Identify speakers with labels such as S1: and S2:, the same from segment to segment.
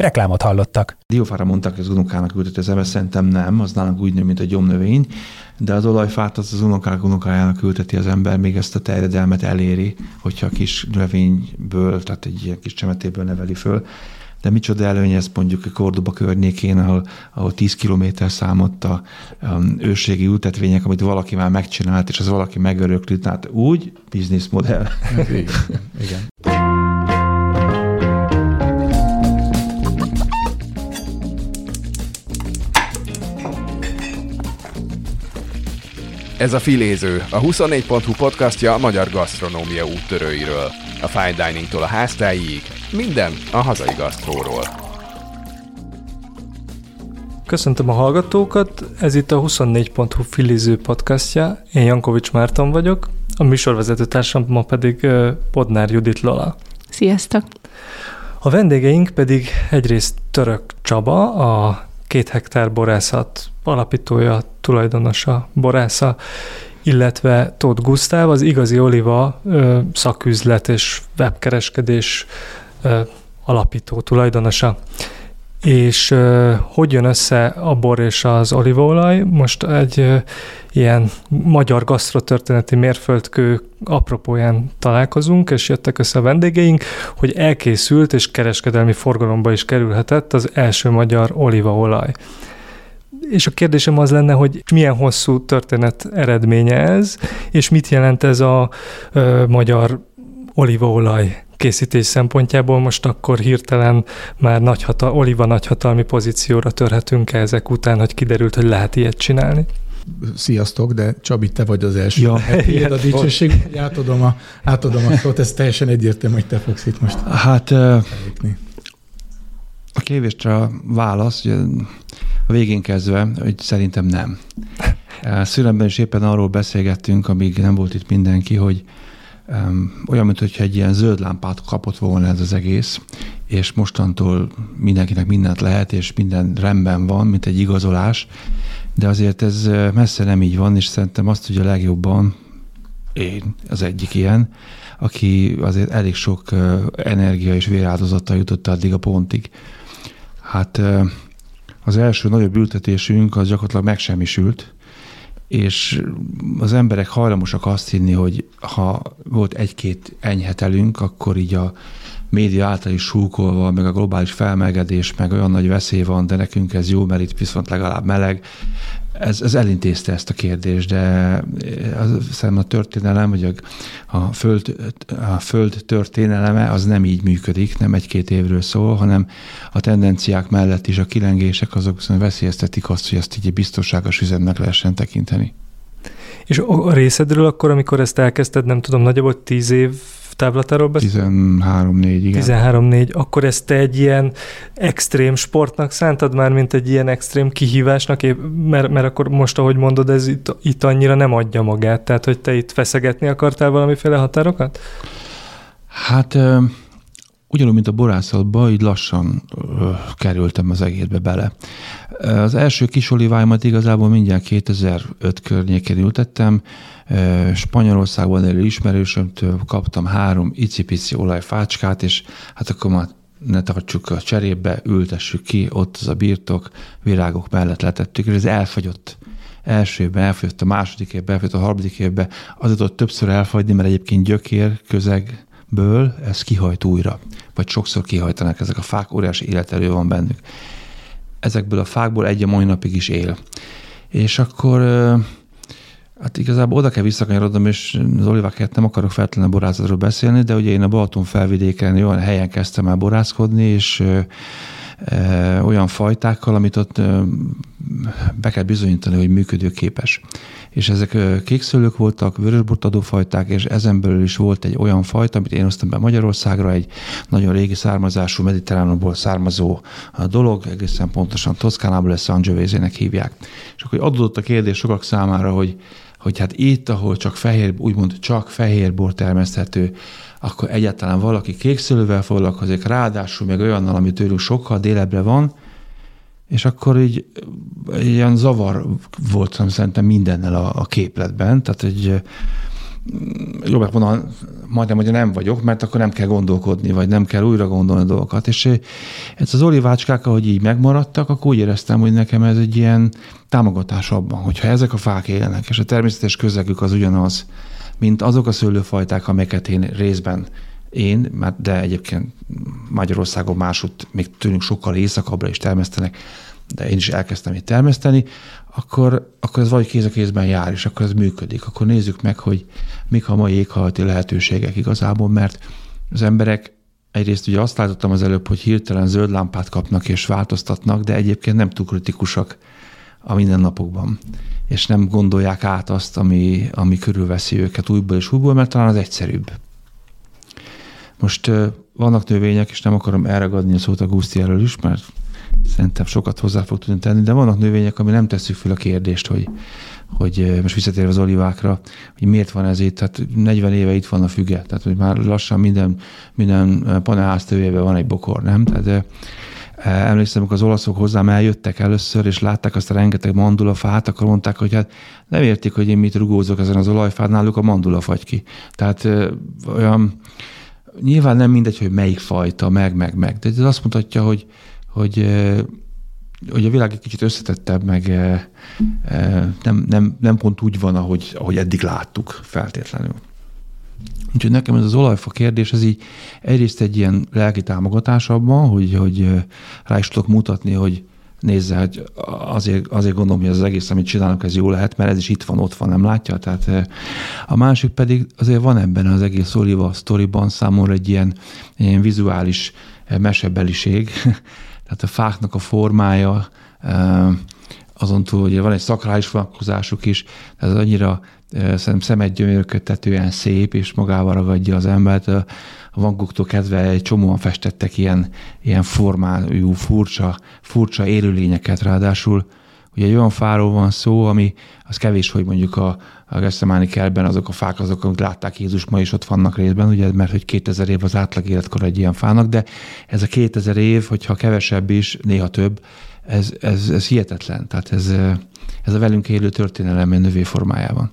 S1: Reklámot hallottak.
S2: Diófára mondták, hogy az unokának ülteti az ember, szerintem nem, az nálunk úgy nő, mint a gyomnövény, de az olajfát az az unokának unokájának ülteti az ember, még ezt a terjedelmet eléri, hogyha a kis növényből, tehát egy ilyen kis csemetéből neveli föl. De micsoda előny ez mondjuk a Kordoba környékén, ahol, ahol 10 kilométer számot a um, őségi ültetvények, amit valaki már megcsinált, és az valaki megörökli, tehát úgy bizniszmodell.
S3: Igen. Igen.
S4: Ez a Filéző, a 24.hu podcastja a magyar gasztronómia úttörőiről. A fine diningtól a háztáig, minden a hazai gasztróról.
S5: Köszöntöm a hallgatókat, ez itt a 24.hu Filéző podcastja, én Jankovics Márton vagyok, a műsorvezető társam ma pedig Podnár Judit Lola.
S6: Sziasztok!
S5: A vendégeink pedig egyrészt Török Csaba, a két hektár borászat alapítója, tulajdonosa, borásza, illetve Tóth Gusztáv, az igazi oliva szaküzlet és webkereskedés alapító tulajdonosa. És uh, hogy jön össze a bor és az olívaolaj? Most egy ilyen magyar gasztrotörténeti mérföldkő apropóján találkozunk, és jöttek össze a vendégeink, hogy elkészült és kereskedelmi forgalomba is kerülhetett az első magyar olívaolaj. És a kérdésem az lenne, hogy milyen hosszú történet eredménye ez, és mit jelent ez a uh, magyar olívaolaj készítés szempontjából most akkor hirtelen már nagyhatal, oliva nagyhatalmi pozícióra törhetünk ezek után, hogy kiderült, hogy lehet ilyet csinálni?
S3: Sziasztok, de Csabi, te vagy az első.
S5: Ja,
S3: hát, a dicsőség, átadom a, átadom a szót, ez teljesen egyértelmű, hogy te fogsz itt most
S2: Hát elégni. A kérdésre a válasz, ugye a végén kezdve, hogy szerintem nem. Szülemben is éppen arról beszélgettünk, amíg nem volt itt mindenki, hogy olyan, mintha egy ilyen zöld lámpát kapott volna ez az egész, és mostantól mindenkinek mindent lehet, és minden rendben van, mint egy igazolás, de azért ez messze nem így van, és szerintem azt tudja legjobban, én az egyik ilyen, aki azért elég sok energia és véráldozattal jutott addig a pontig. Hát az első nagyobb ültetésünk az gyakorlatilag megsemmisült, és az emberek hajlamosak azt hinni, hogy ha volt egy-két enyhetelünk, akkor így a média által is súkolva, meg a globális felmelegedés, meg olyan nagy veszély van, de nekünk ez jó, mert itt viszont legalább meleg. Ez, ez elintézte ezt a kérdést, de az, szerintem a történelem, vagy a, a, föld, a föld történeleme az nem így működik, nem egy-két évről szól, hanem a tendenciák mellett is a kilengések azok viszont veszélyeztetik azt, hogy ezt így biztonságos üzemnek lehessen tekinteni.
S5: És a részedről akkor, amikor ezt elkezdted, nem tudom, nagyjából tíz év távlatáról
S2: beszélünk? 13-4, igen.
S5: 13-4, akkor ezt te egy ilyen extrém sportnak szántad már, mint egy ilyen extrém kihívásnak, mert, mert akkor most, ahogy mondod, ez itt, itt annyira nem adja magát, tehát hogy te itt feszegetni akartál valamiféle határokat?
S2: Hát ugyanúgy, mint a borászatban, így lassan ö, kerültem az egészbe bele. Az első kis oliváimat igazából mindjárt 2005 környékén ültettem. Spanyolországban élő ismerősömtől kaptam három icipici olajfácskát, és hát akkor már ne tartsuk a cserébe, ültessük ki, ott az a birtok, virágok mellett letettük, és ez elfogyott. Első évben elfogyott, a második évben elfogyott, a harmadik évben azért ott többször elfogyni, mert egyébként gyökér közegből ez kihajt újra, vagy sokszor kihajtanak ezek a fák, óriási életerő van bennük ezekből a fákból egy a mai napig is él. És akkor hát igazából oda kell visszakanyarodnom, és az olivákért nem akarok feltétlenül borászatról beszélni, de ugye én a Balaton felvidéken olyan helyen kezdtem el borászkodni, és ö, olyan fajtákkal, amit ott be kell bizonyítani, hogy működőképes. És ezek kékszőlők voltak, vörösbortadó fajták, és ezen belül is volt egy olyan fajta, amit én hoztam be Magyarországra, egy nagyon régi származású, mediterránumból származó dolog, egészen pontosan Toszkánából, ezt Sangiovese-nek hívják. És akkor adódott a kérdés sokak számára, hogy hogy hát itt, ahol csak fehér, úgymond csak fehér bor termeszthető, akkor egyáltalán valaki kékszőlővel foglalkozik, ráadásul még olyannal, ami tőlük sokkal délebbre van, és akkor így ilyen zavar voltam szerintem mindennel a, a képletben, tehát egy jobbak mondani, majdnem, hogy nem vagyok, mert akkor nem kell gondolkodni, vagy nem kell újra gondolni a dolgokat. És ez az olivácskák, ahogy így megmaradtak, akkor úgy éreztem, hogy nekem ez egy ilyen támogatás abban, hogyha ezek a fák élnek, és a természetes közegük az ugyanaz, mint azok a szőlőfajták, amelyeket én részben én, de egyébként Magyarországon másút még tőlünk sokkal északabbra is termesztenek, de én is elkezdtem itt termeszteni, akkor, akkor ez vagy kéz a kézben jár, és akkor ez működik. Akkor nézzük meg, hogy mik a mai éghajlati lehetőségek igazából, mert az emberek egyrészt ugye azt látottam az előbb, hogy hirtelen zöld lámpát kapnak és változtatnak, de egyébként nem túl kritikusak a mindennapokban, és nem gondolják át azt, ami, ami körülveszi őket újból és újból, mert talán az egyszerűbb. Most vannak növények, és nem akarom elragadni a szót a Guszti elől is, mert szerintem sokat hozzá fog tudni tenni, de vannak növények, ami nem tesszük fel a kérdést, hogy, hogy most visszatérve az olivákra, hogy miért van ez itt, tehát 40 éve itt van a füge, tehát hogy már lassan minden, minden panelház van egy bokor, nem? Tehát emlékszem, amikor az olaszok hozzám eljöttek először, és látták azt a rengeteg mandulafát, akkor mondták, hogy hát nem értik, hogy én mit rugózok ezen az olajfán, náluk a mandula fagy ki. Tehát olyan, nyilván nem mindegy, hogy melyik fajta, meg, meg, meg, de ez azt mutatja, hogy, hogy hogy a világ egy kicsit összetettebb, meg nem, nem, nem pont úgy van, ahogy, ahogy eddig láttuk feltétlenül. Úgyhogy nekem ez az olajfa kérdés, ez így egyrészt egy ilyen lelki támogatás abban, hogy, hogy rá is tudok mutatni, hogy nézze, hogy azért, azért gondolom, hogy az egész, amit csinálunk, ez jó lehet, mert ez is itt van, ott van, nem látja. Tehát a másik pedig azért van ebben az egész Oliva sztoriban számomra egy ilyen, ilyen vizuális mesebeliség, tehát a fáknak a formája, azon túl, hogy van egy szakrális vonatkozásuk is, ez annyira szerintem szemet gyömörködtetően szép, és magával ragadja az embert. A vanguktól kezdve egy csomóan festettek ilyen, ilyen formájú, furcsa, furcsa élőlényeket, ráadásul ugye egy olyan fáról van szó, ami az kevés, hogy mondjuk a, a Gesztemáni kertben azok a fák, azok, amik látták Jézus ma is ott vannak részben, ugye, mert hogy 2000 év az átlag életkor egy ilyen fának, de ez a 2000 év, hogyha kevesebb is, néha több, ez, ez, ez hihetetlen. Tehát ez, ez a velünk élő történelem növé formájában.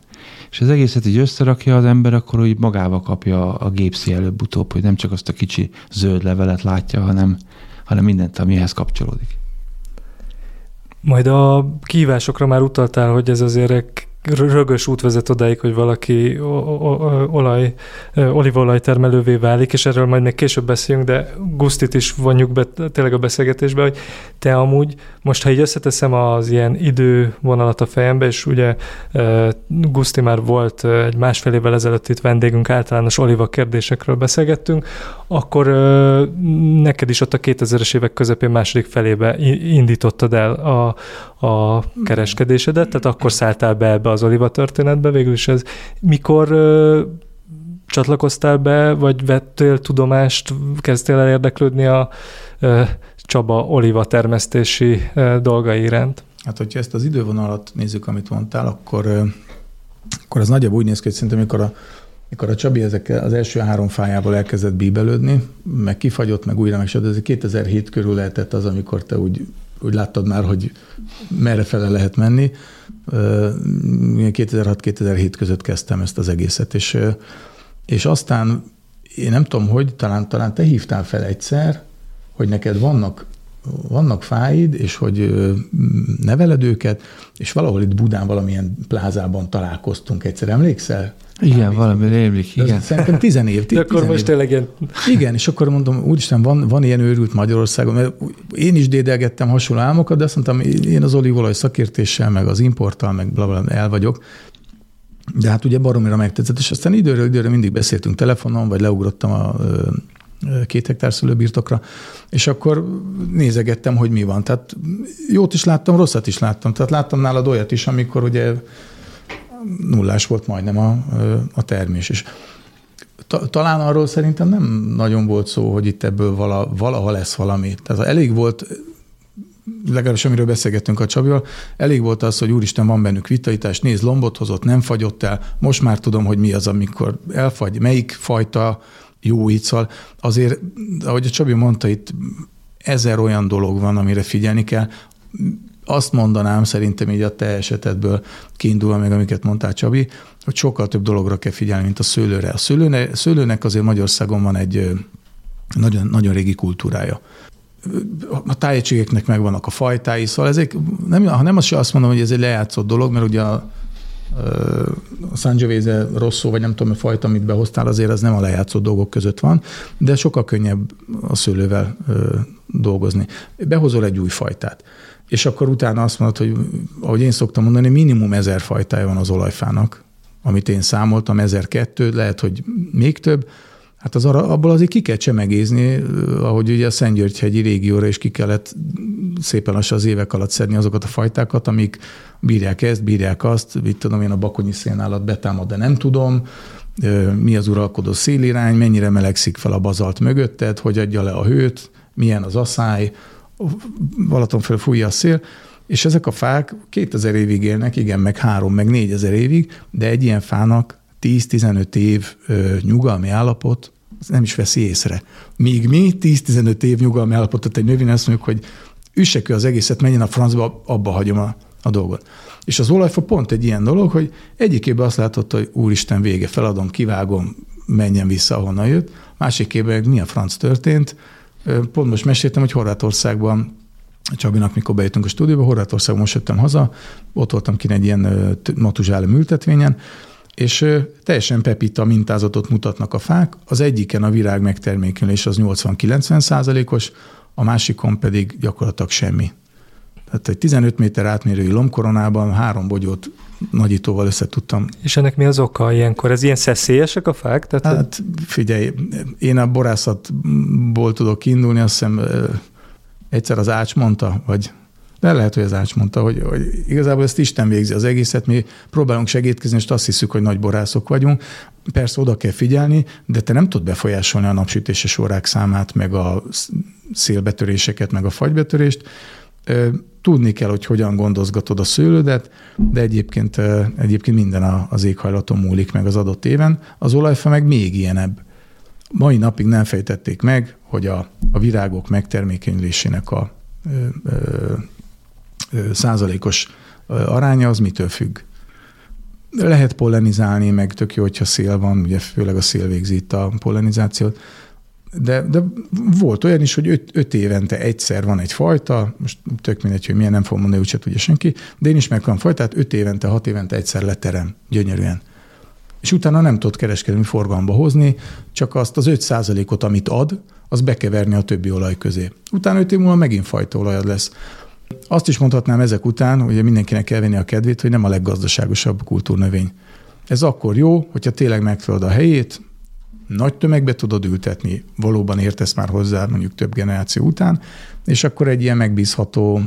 S2: És az egészet így összerakja az ember, akkor úgy magával kapja a gépszi előbb-utóbb, hogy nem csak azt a kicsi zöld levelet látja, hanem, hanem mindent, amihez kapcsolódik.
S5: Majd a kívásokra már utaltál, hogy ez azért rögös út vezet odáig, hogy valaki olaj, olívaolaj termelővé válik, és erről majd még később beszélünk, de Gusztit is vonjuk be tényleg a beszélgetésbe, hogy te amúgy, most ha így összeteszem az ilyen idővonalat a fejembe, és ugye Guszti már volt egy másfél évvel ezelőtt itt vendégünk, általános oliva kérdésekről beszélgettünk, akkor neked is ott a 2000-es évek közepén második felébe indítottad el a, a kereskedésedet, tehát akkor szálltál be ebbe az oliva történetbe, végül is ez mikor ö, csatlakoztál be, vagy vettél tudomást, kezdtél el érdeklődni a ö, Csaba oliva termesztési ö, dolgai iránt?
S3: Hát, hogyha ezt az idővonalat nézzük, amit mondtál, akkor, ö, akkor az nagyjából úgy néz ki, hogy szerintem, amikor a mikor a Csabi ezek az első három fájából elkezdett bíbelődni, meg kifagyott, meg újra, meg ez 2007 körül lehetett az, amikor te úgy úgy láttad már, hogy merre fele lehet menni. 2006-2007 között kezdtem ezt az egészet, és, és aztán én nem tudom, hogy talán, talán te hívtál fel egyszer, hogy neked vannak, vannak fáid, és hogy neveled őket, és valahol itt Budán valamilyen plázában találkoztunk egyszer, emlékszel?
S2: Igen, valami rémlik, igen.
S3: Szerintem tizen év.
S5: De akkor most tényleg ilyen...
S3: Igen, és akkor mondom, úristen, van, van ilyen őrült Magyarországon, mert én is dédelgettem hasonló álmokat, de azt mondtam, én az olívolaj szakértéssel, meg az importtal, meg bla, bla, el vagyok. De hát ugye baromira megtetszett, és aztán időről időre mindig beszéltünk telefonon, vagy leugrottam a két hektár szülőbirtokra, és akkor nézegettem, hogy mi van. Tehát jót is láttam, rosszat is láttam. Tehát láttam nálad olyat is, amikor ugye nullás volt majdnem a, a termés. És ta, talán arról szerintem nem nagyon volt szó, hogy itt ebből vala, valaha lesz valami. Tehát elég volt legalábbis amiről beszélgettünk a Csabival, elég volt az, hogy úristen, van bennük vitaitás, néz, lombot hozott, nem fagyott el, most már tudom, hogy mi az, amikor elfagy, melyik fajta jó így, azért, ahogy a Csabi mondta, itt ezer olyan dolog van, amire figyelni kell. Azt mondanám szerintem így a te esetedből kiindulva meg, amiket mondtál Csabi, hogy sokkal több dologra kell figyelni, mint a szőlőre. A szőlőne, szőlőnek azért Magyarországon van egy nagyon, nagyon régi kultúrája a tájegységeknek megvannak a fajtái, szóval ezek, nem, ha nem azt, azt mondom, hogy ez egy lejátszott dolog, mert ugye a, a Sangiovese Rosso, vagy nem tudom, a fajta, amit behoztál, azért az nem a lejátszott dolgok között van, de sokkal könnyebb a szőlővel dolgozni. Behozol egy új fajtát, és akkor utána azt mondod, hogy ahogy én szoktam mondani, minimum ezer fajtája van az olajfának, amit én számoltam, ezer kettő, lehet, hogy még több, Hát az arra, abból azért ki kell csemegézni, ahogy ugye a Szentgyörgyhegyi régióra is ki kellett szépen lassan az évek alatt szedni azokat a fajtákat, amik bírják ezt, bírják azt, mit tudom én, a bakonyi szénállat betámad, de nem tudom, mi az uralkodó szélirány, mennyire melegszik fel a bazalt mögötted, hogy adja le a hőt, milyen az asszály, Balaton fel fújja a szél, és ezek a fák 2000 évig élnek, igen, meg 3, meg 4000 évig, de egy ilyen fának 10-15 év ö, nyugalmi állapot, nem is veszi észre. Míg mi 10-15 év nyugalmi állapotot egy növény azt mondjuk, hogy üssek az egészet, menjen a francba, abba hagyom a, a dolgot. És az olajfa pont egy ilyen dolog, hogy egyikében azt látott, hogy úristen vége, feladom, kivágom, menjen vissza, ahonnan jött. Másikében mi a franc történt. Pont most meséltem, hogy Horvátországban Csabinak, mikor bejöttünk a stúdióba, Horvátországban most jöttem haza, ott voltam kint egy ilyen matuzsálem ültetvényen, és teljesen pepita mintázatot mutatnak a fák. Az egyiken a virág megtermékenés az 80-90 százalékos, a másikon pedig gyakorlatilag semmi. Tehát egy 15 méter átmérői lombkoronában három bogyót nagyítóval össze tudtam.
S5: És ennek mi az oka ilyenkor? Ez ilyen szeszélyesek a fák?
S3: Tehát hát figyelj, én a borászatból tudok indulni, azt hiszem egyszer az Ács mondta, vagy de lehet, hogy az Ács mondta, hogy, hogy igazából ezt Isten végzi az egészet, mi próbálunk segítkezni, és azt hiszük, hogy nagy borászok vagyunk. Persze oda kell figyelni, de te nem tudod befolyásolni a napsütéses órák számát, meg a szélbetöréseket, meg a fagybetörést. Tudni kell, hogy hogyan gondozgatod a szőlődet, de egyébként, egyébként minden az éghajlaton múlik meg az adott éven. Az olajfa meg még ilyenebb. Mai napig nem fejtették meg, hogy a, a virágok megtermékenyülésének a százalékos aránya az mitől függ. Lehet pollenizálni, meg tök jó, hogyha szél van, ugye főleg a szél végzi itt a pollenizációt, de, de volt olyan is, hogy öt, öt évente egyszer van egy fajta, most tök mindegy, hogy milyen, nem fogom mondani, úgyse tudja senki, de én is megvan fajtát, öt évente, hat évente egyszer leterem, gyönyörűen. És utána nem tudod kereskedelmi forgalomba hozni, csak azt az 5 ot amit ad, az bekeverni a többi olaj közé. Utána öt év múlva megint fajta olajad lesz. Azt is mondhatnám ezek után, hogy mindenkinek kell venni a kedvét, hogy nem a leggazdaságosabb kultúrnövény. Ez akkor jó, hogyha tényleg megfeleled a helyét, nagy tömegbe tudod ültetni, valóban értesz már hozzá mondjuk több generáció után, és akkor egy ilyen megbízható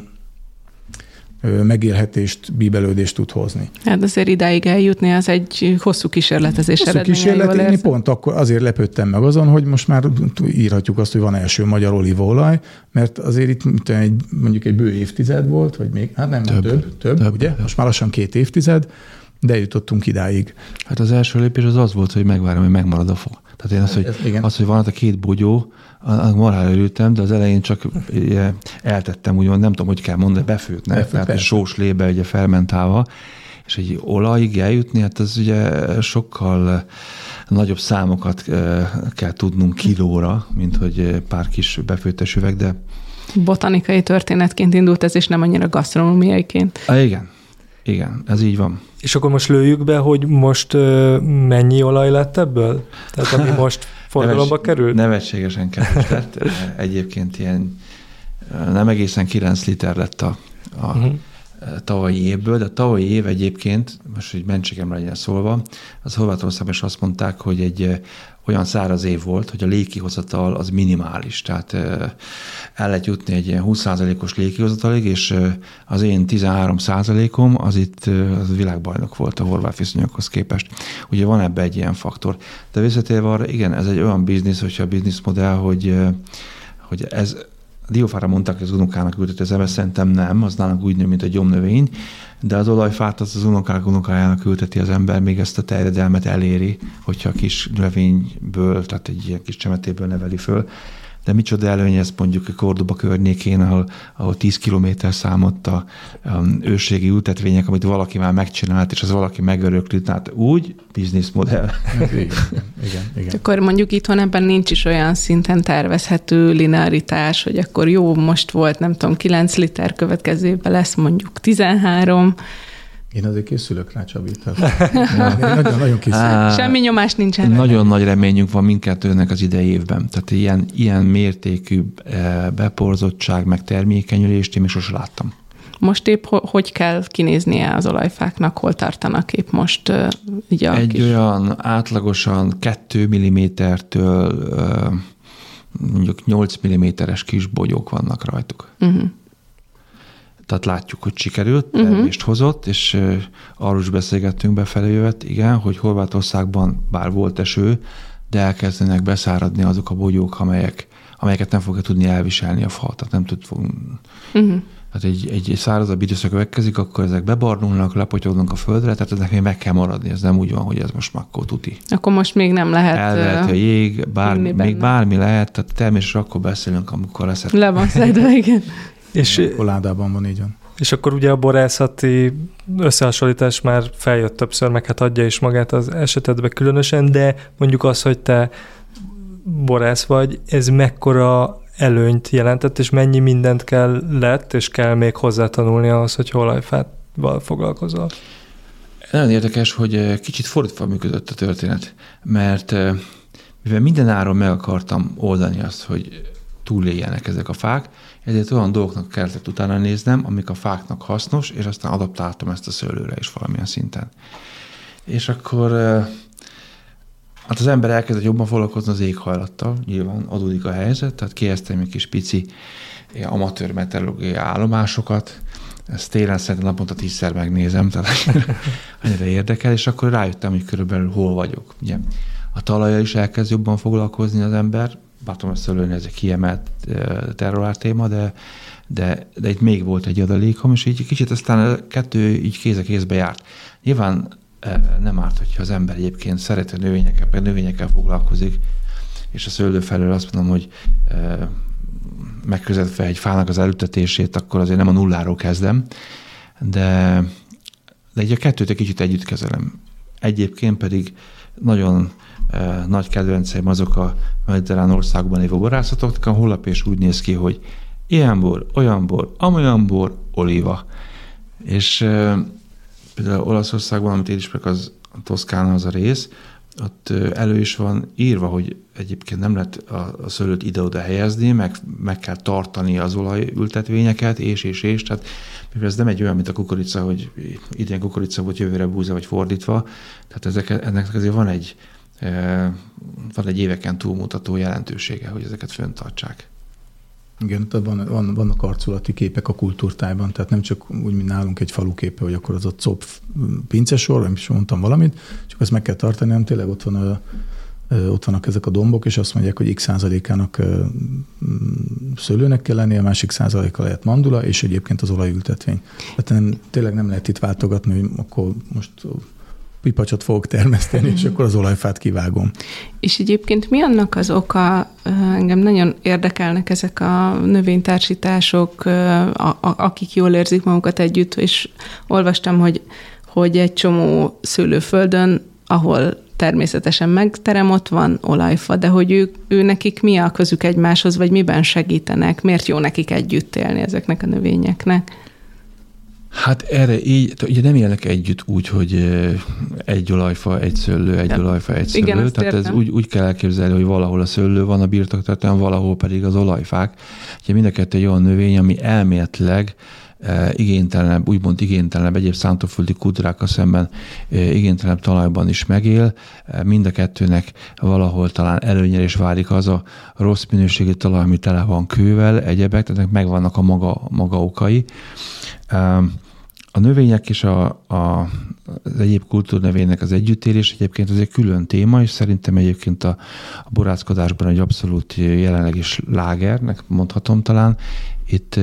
S3: megélhetést, bíbelődést tud hozni.
S6: Hát azért idáig eljutni, az egy hosszú kísérletezés
S3: hosszú kísérlet, én pont akkor azért lepődtem meg azon, hogy most már írhatjuk azt, hogy van első magyar olívaolaj, mert azért itt egy, mondjuk egy bő évtized volt, vagy még, hát nem, több, több, több, több ugye? Most már lassan két évtized, de jutottunk idáig.
S2: Hát az első lépés az az volt, hogy megvárom, hogy megmarad a fog. Tehát én azt, hogy, Ez, az, hogy van a két bogyó, marhára örültem, de az elején csak ugye, eltettem, úgymond, nem tudom, hogy kell mondani, befőtne, Befőt, tehát persze. sós lébe ugye fermentálva, és egy olajig eljutni, hát az ugye sokkal nagyobb számokat kell tudnunk kilóra, mint hogy pár kis befőttes üveg, de...
S6: Botanikai történetként indult ez, és nem annyira gasztronómiaiként.
S2: A, igen, igen, ez így van.
S5: És akkor most lőjük be, hogy most mennyi olaj lett ebből? Tehát ami most forgalomba került?
S2: Nevetségesen kevés lett. Egyébként ilyen nem egészen 9 liter lett a, a uh-huh. tavalyi évből, de a tavalyi év egyébként, most hogy mentségemre legyen szólva, az Horvátországban is azt mondták, hogy egy olyan száraz év volt, hogy a légkihozatal az minimális, tehát el lehet jutni egy ilyen 20%-os légkihozatalig, és az én 13%-om az itt az világbajnok volt a horvát viszonyokhoz képest. Ugye van ebbe egy ilyen faktor. De visszatérve arra, igen, ez egy olyan biznisz, hogyha a bizniszmodell, hogy, hogy ez diófára mondták, hogy az unokának ülteti az ember, szerintem nem, az nálunk úgy nő, mint a gyomnövény, de az olajfát az az unokák unokájának ülteti az ember, még ezt a terjedelmet eléri, hogyha a kis növényből, tehát egy ilyen kis csemetéből neveli föl de micsoda előny ez mondjuk a Kordoba környékén, ahol, ahol 10 kilométer számodt a um, őrségi ültetvények, amit valaki már megcsinált, és az valaki megörökli, tehát úgy bizniszmodell.
S3: igen, igen, igen.
S6: Akkor mondjuk itthon ebben nincs is olyan szinten tervezhető linearitás, hogy akkor jó, most volt nem tudom, 9 liter, következő évben lesz mondjuk 13,
S3: én azért készülök rá, Csabi. nagyon, nagyon készülök.
S6: Semmi nyomás nincsen.
S2: Nagyon nagy reményünk van mindkettőnek az idei évben. Tehát ilyen, ilyen mértékű eh, beporzottság, meg termékenyülést én még sosem láttam.
S6: Most épp hogy kell kinéznie az olajfáknak, hol tartanak épp most uh, ugye
S2: Egy kis... olyan átlagosan 2 mm-től uh, mondjuk 8 mm-es kis bogyók vannak rajtuk. Uh-huh tehát látjuk, hogy sikerült, uh-huh. termést hozott, és arról is beszélgettünk befelé jött, igen, hogy Horvátországban bár volt eső, de elkezdenek beszáradni azok a bogyók, amelyek, amelyeket nem fogja tudni elviselni a fa, tehát nem tud fog... Uh-huh. Hát egy, egy szárazabb időszak következik, akkor ezek bebarnulnak, lepotyognak a földre, tehát ezek még meg kell maradni, ez nem úgy van, hogy ez most makkó tuti.
S6: Akkor most még nem lehet
S2: Elveheti a jég, bár, még bármi lehet, tehát természetesen akkor beszélünk, amikor lesz.
S6: Le van szedve, igen.
S3: És, koládában van, így van.
S5: És akkor ugye a borászati összehasonlítás már feljött többször, meg hát adja is magát az esetedbe különösen, de mondjuk az, hogy te borász vagy, ez mekkora előnyt jelentett, és mennyi mindent kell lett, és kell még hozzátanulni ahhoz, hogy olajfával foglalkozol?
S2: Nagyon érdekes, hogy kicsit fordítva működött a történet, mert mivel minden áron meg akartam oldani azt, hogy túléljenek ezek a fák, ezért olyan dolgoknak kellett utána néznem, amik a fáknak hasznos, és aztán adaptáltam ezt a szőlőre is valamilyen szinten. És akkor hát az ember elkezdett jobban foglalkozni az éghajlattal, nyilván adódik a helyzet, tehát kieztem egy kis pici amatőr meteorológiai állomásokat, ezt télen szerintem naponta tízszer megnézem, tehát annyira érdekel, és akkor rájöttem, hogy körülbelül hol vagyok. Ugye, a talajjal is elkezd jobban foglalkozni az ember, bátom ezt szőlőni, ez egy kiemelt terrorár téma, de, de, de itt még volt egy adalékom, és így kicsit aztán a kettő így kéz a kézbe járt. Nyilván nem árt, hogyha az ember egyébként szeret a növényekkel, növényekkel foglalkozik, és a szőlő felől azt mondom, hogy megközelítve egy fának az elültetését, akkor azért nem a nulláról kezdem, de, de egy a kettőt egy kicsit együtt kezelem. Egyébként pedig nagyon nagy kedvenceim azok a mediterrán országban lévő borászatok, a honlap és úgy néz ki, hogy ilyen bor, olyan bor, amolyan bor, olíva. És például Olaszországban, amit én ismerek, az a Toszkána az a rész, ott elő is van írva, hogy egyébként nem lehet a, a szőlőt ide-oda helyezni, meg, meg kell tartani az olajültetvényeket, és, és, és. Tehát ez nem egy olyan, mint a kukorica, hogy idén kukorica volt, jövőre búza, vagy fordítva. Tehát ezek, ennek azért van egy, van egy éveken túlmutató jelentősége, hogy ezeket föntartsák.
S3: Igen, tehát van, van, vannak arculati képek a kultúrtájban, tehát nem csak úgy, mint nálunk egy faluképe, hogy akkor az a cop pincesor, nem is mondtam valamit, csak ezt meg kell tartani, nem tényleg ott van a, ott vannak ezek a dombok, és azt mondják, hogy x százalékának szőlőnek kell lennie, a másik százaléka lehet mandula, és egyébként az olajültetvény. Tehát nem, tényleg nem lehet itt váltogatni, hogy akkor most pipacsot fogok termeszteni, és akkor az olajfát kivágom.
S6: És egyébként mi annak az oka, engem nagyon érdekelnek ezek a növénytársítások, akik jól érzik magukat együtt, és olvastam, hogy, hogy egy csomó szőlőföldön, ahol természetesen megterem, ott van olajfa, de hogy ők, ő nekik mi a közük egymáshoz, vagy miben segítenek, miért jó nekik együtt élni ezeknek a növényeknek?
S2: Hát erre így, ugye nem élnek együtt úgy, hogy egy olajfa, egy szőlő, egy ja. olajfa, egy szőlő. Igen, Tehát értem. ez úgy, úgy kell elképzelni, hogy valahol a szőlő van a birtoktartón, valahol pedig az olajfák. Ugye mind a kettő egy olyan növény, ami elméletileg igénytelenebb, úgymond igénytelenebb egyéb szántóföldi kultúrákkal szemben igénytelenebb talajban is megél. Mind a kettőnek valahol talán előnyel is válik az a rossz minőségű talaj, ami tele van kővel, egyebek, tehát megvannak a maga, maga okai. A növények és a, a, az egyéb kultúrnövénynek az együttélés egyébként az egy külön téma, és szerintem egyébként a, a borászkodásban egy abszolút jelenleg is lágernek mondhatom talán. Itt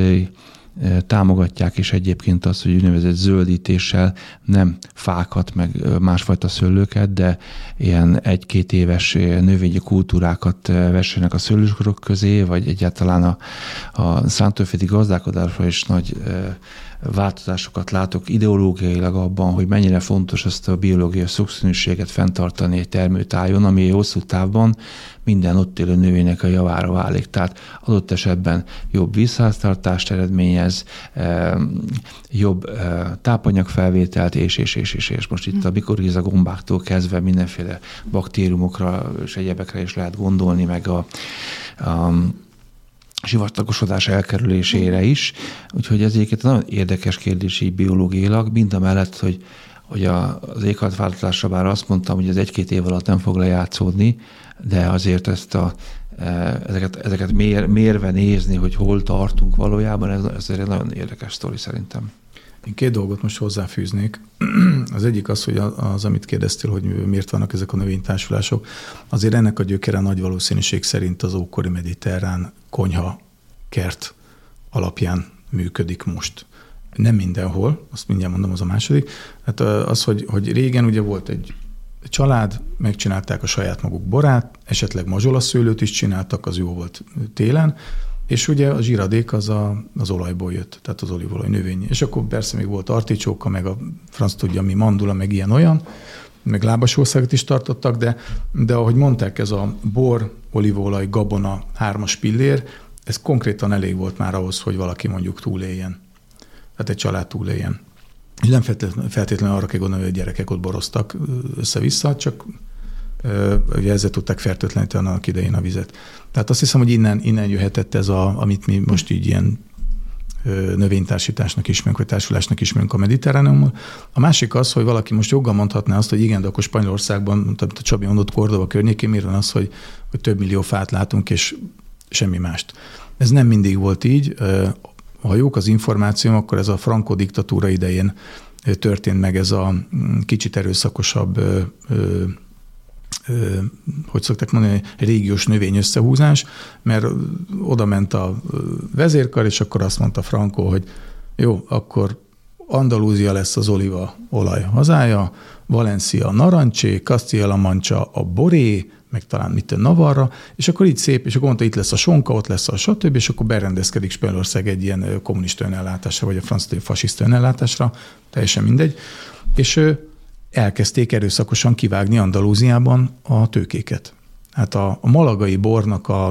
S2: támogatják is egyébként azt, hogy úgynevezett zöldítéssel nem fákat, meg másfajta szőlőket, de ilyen egy-két éves növényi kultúrákat vessenek a szőlőskorok közé, vagy egyáltalán a, a szántóföldi gazdálkodásra is nagy változásokat látok ideológiailag abban, hogy mennyire fontos ezt a biológiai szokszínűséget fenntartani egy termőtájon, ami hosszú távban minden ott élő növénynek a javára válik. Tehát adott esetben jobb vízháztartást eredményez, jobb tápanyagfelvételt, és, és, és, és, és. Most itt a mikoriza gombáktól kezdve mindenféle baktériumokra és egyebekre is lehet gondolni, meg a, a sivatagosodás elkerülésére is. Úgyhogy ez egyébként nagyon érdekes kérdés így biológiailag, mind a mellett, hogy, hogy a, az éghajlatváltozásra bár azt mondtam, hogy ez egy-két év alatt nem fog lejátszódni, de azért ezt a, e, ezeket, ezeket mér, mérve nézni, hogy hol tartunk valójában, ez, ez egy nagyon érdekes sztori szerintem.
S3: Én két dolgot most hozzáfűznék. Az egyik az, hogy az, amit kérdeztél, hogy miért vannak ezek a növénytársulások, azért ennek a gyökere nagy valószínűség szerint az ókori mediterrán konyha kert alapján működik most. Nem mindenhol, azt mindjárt mondom, az a második. Hát az, hogy, hogy régen ugye volt egy család, megcsinálták a saját maguk borát, esetleg mazsolaszőlőt is csináltak, az jó volt télen, és ugye a zsiradék az a, az olajból jött, tehát az olívolaj növény. És akkor persze még volt articsóka, meg a franc tudja mi, mandula, meg ilyen-olyan, meg lábasországot is tartottak, de, de ahogy mondták, ez a bor, olívolaj, gabona, hármas pillér, ez konkrétan elég volt már ahhoz, hogy valaki mondjuk túléljen. Tehát egy család túléljen. És nem feltétlenül arra kell gondolni, hogy a gyerekek ott boroztak össze-vissza, csak ugye ezzel tudták fertőtleníteni annak idején a vizet. Tehát azt hiszem, hogy innen, innen jöhetett ez, a, amit mi most így ilyen növénytársításnak ismerünk, vagy társulásnak ismerünk a mediterráneummal. A másik az, hogy valaki most joggal mondhatná azt, hogy igen, de akkor Spanyolországban, mint a Csabi mondott, Kordova környékén miért van az, hogy, hogy több millió fát látunk, és semmi mást. Ez nem mindig volt így. Ha jók az információm, akkor ez a Franco diktatúra idején történt meg ez a mm, kicsit erőszakosabb hogy szokták mondani, régiós növény összehúzás, mert oda ment a vezérkar, és akkor azt mondta Franco, hogy jó, akkor Andalúzia lesz az oliva olaj hazája, Valencia a narancsé, Castilla-La Mancha a boré, meg talán mit Navarra, és akkor így szép, és akkor mondta, itt lesz a sonka, ott lesz a stb., és akkor berendezkedik Spanyolország egy ilyen kommunista önellátásra, vagy a francia fasiszta önellátásra, teljesen mindegy. És elkezdték erőszakosan kivágni Andalúziában a tőkéket. Hát a, a malagai bornak a,